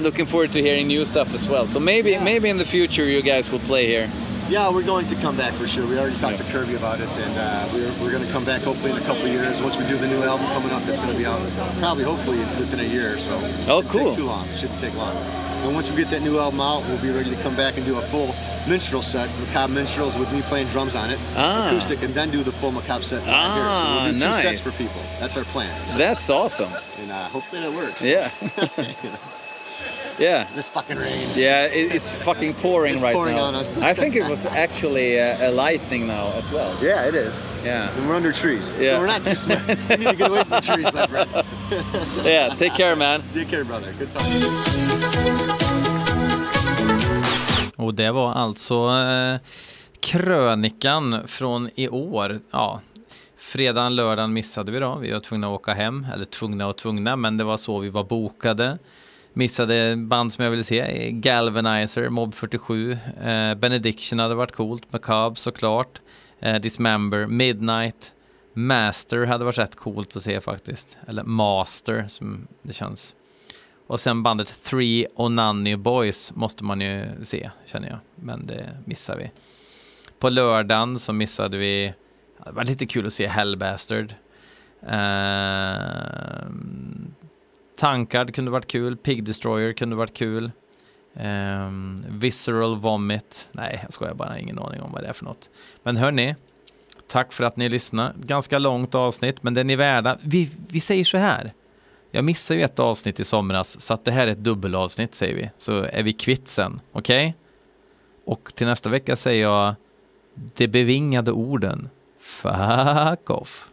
looking forward to hearing new stuff as well. So maybe maybe in the future you guys will play here. Yeah, we're going to come back for sure. We already talked to Kirby about it, and uh, we're, we're going to come back hopefully in a couple of years. Once we do the new album coming up, that's going to be out probably hopefully within a year or so. Oh, Shouldn't cool. Take too long. Shouldn't take long. And once we get that new album out, we'll be ready to come back and do a full minstrel set, macabre minstrels with me playing drums on it, Ah. acoustic, and then do the full macabre set Ah, here. So we'll do two nice. sets for people. That's our plan. So- That's awesome. and uh, hopefully that works. Yeah. [LAUGHS] [LAUGHS] Yeah. This fucking rain. Yeah, it, it's fucking pouring It's right pouring now. on us. I think it was actually a, a lightning now as well. Yeah, it is. Yeah. And we're under trees, Yeah. so we're not too smart. [LAUGHS] we need to get away from the trees, my friend. [LAUGHS] Yeah, take care man. Take care, brother. Good talking. Och det var alltså eh, krönikan från i år. Ja, fredagen, lördagen missade vi då. Vi var tvungna att åka hem, eller tvungna och tvungna, men det var så vi var bokade. Missade band som jag ville se, Galvanizer, Mob 47, eh, Benediction hade varit coolt, Macabre såklart, eh, Dismember, Midnight, Master hade varit rätt coolt att se faktiskt. Eller Master som det känns. Och sen bandet Three Onani Boys måste man ju se, känner jag. Men det missar vi. På lördagen så missade vi, det var lite kul att se Hellbastard. Eh, Tankard kunde varit kul, Pig Destroyer kunde varit kul. Um, Visceral Vomit, nej jag skojar bara, ingen aning om vad det är för något. Men hörni, tack för att ni lyssnade. Ganska långt avsnitt, men det är ni värda. Vi, vi säger så här. Jag missade ju ett avsnitt i somras, så att det här är ett dubbelavsnitt säger vi. Så är vi kvitt sen, okej? Och till nästa vecka säger jag de bevingade orden Fuck off.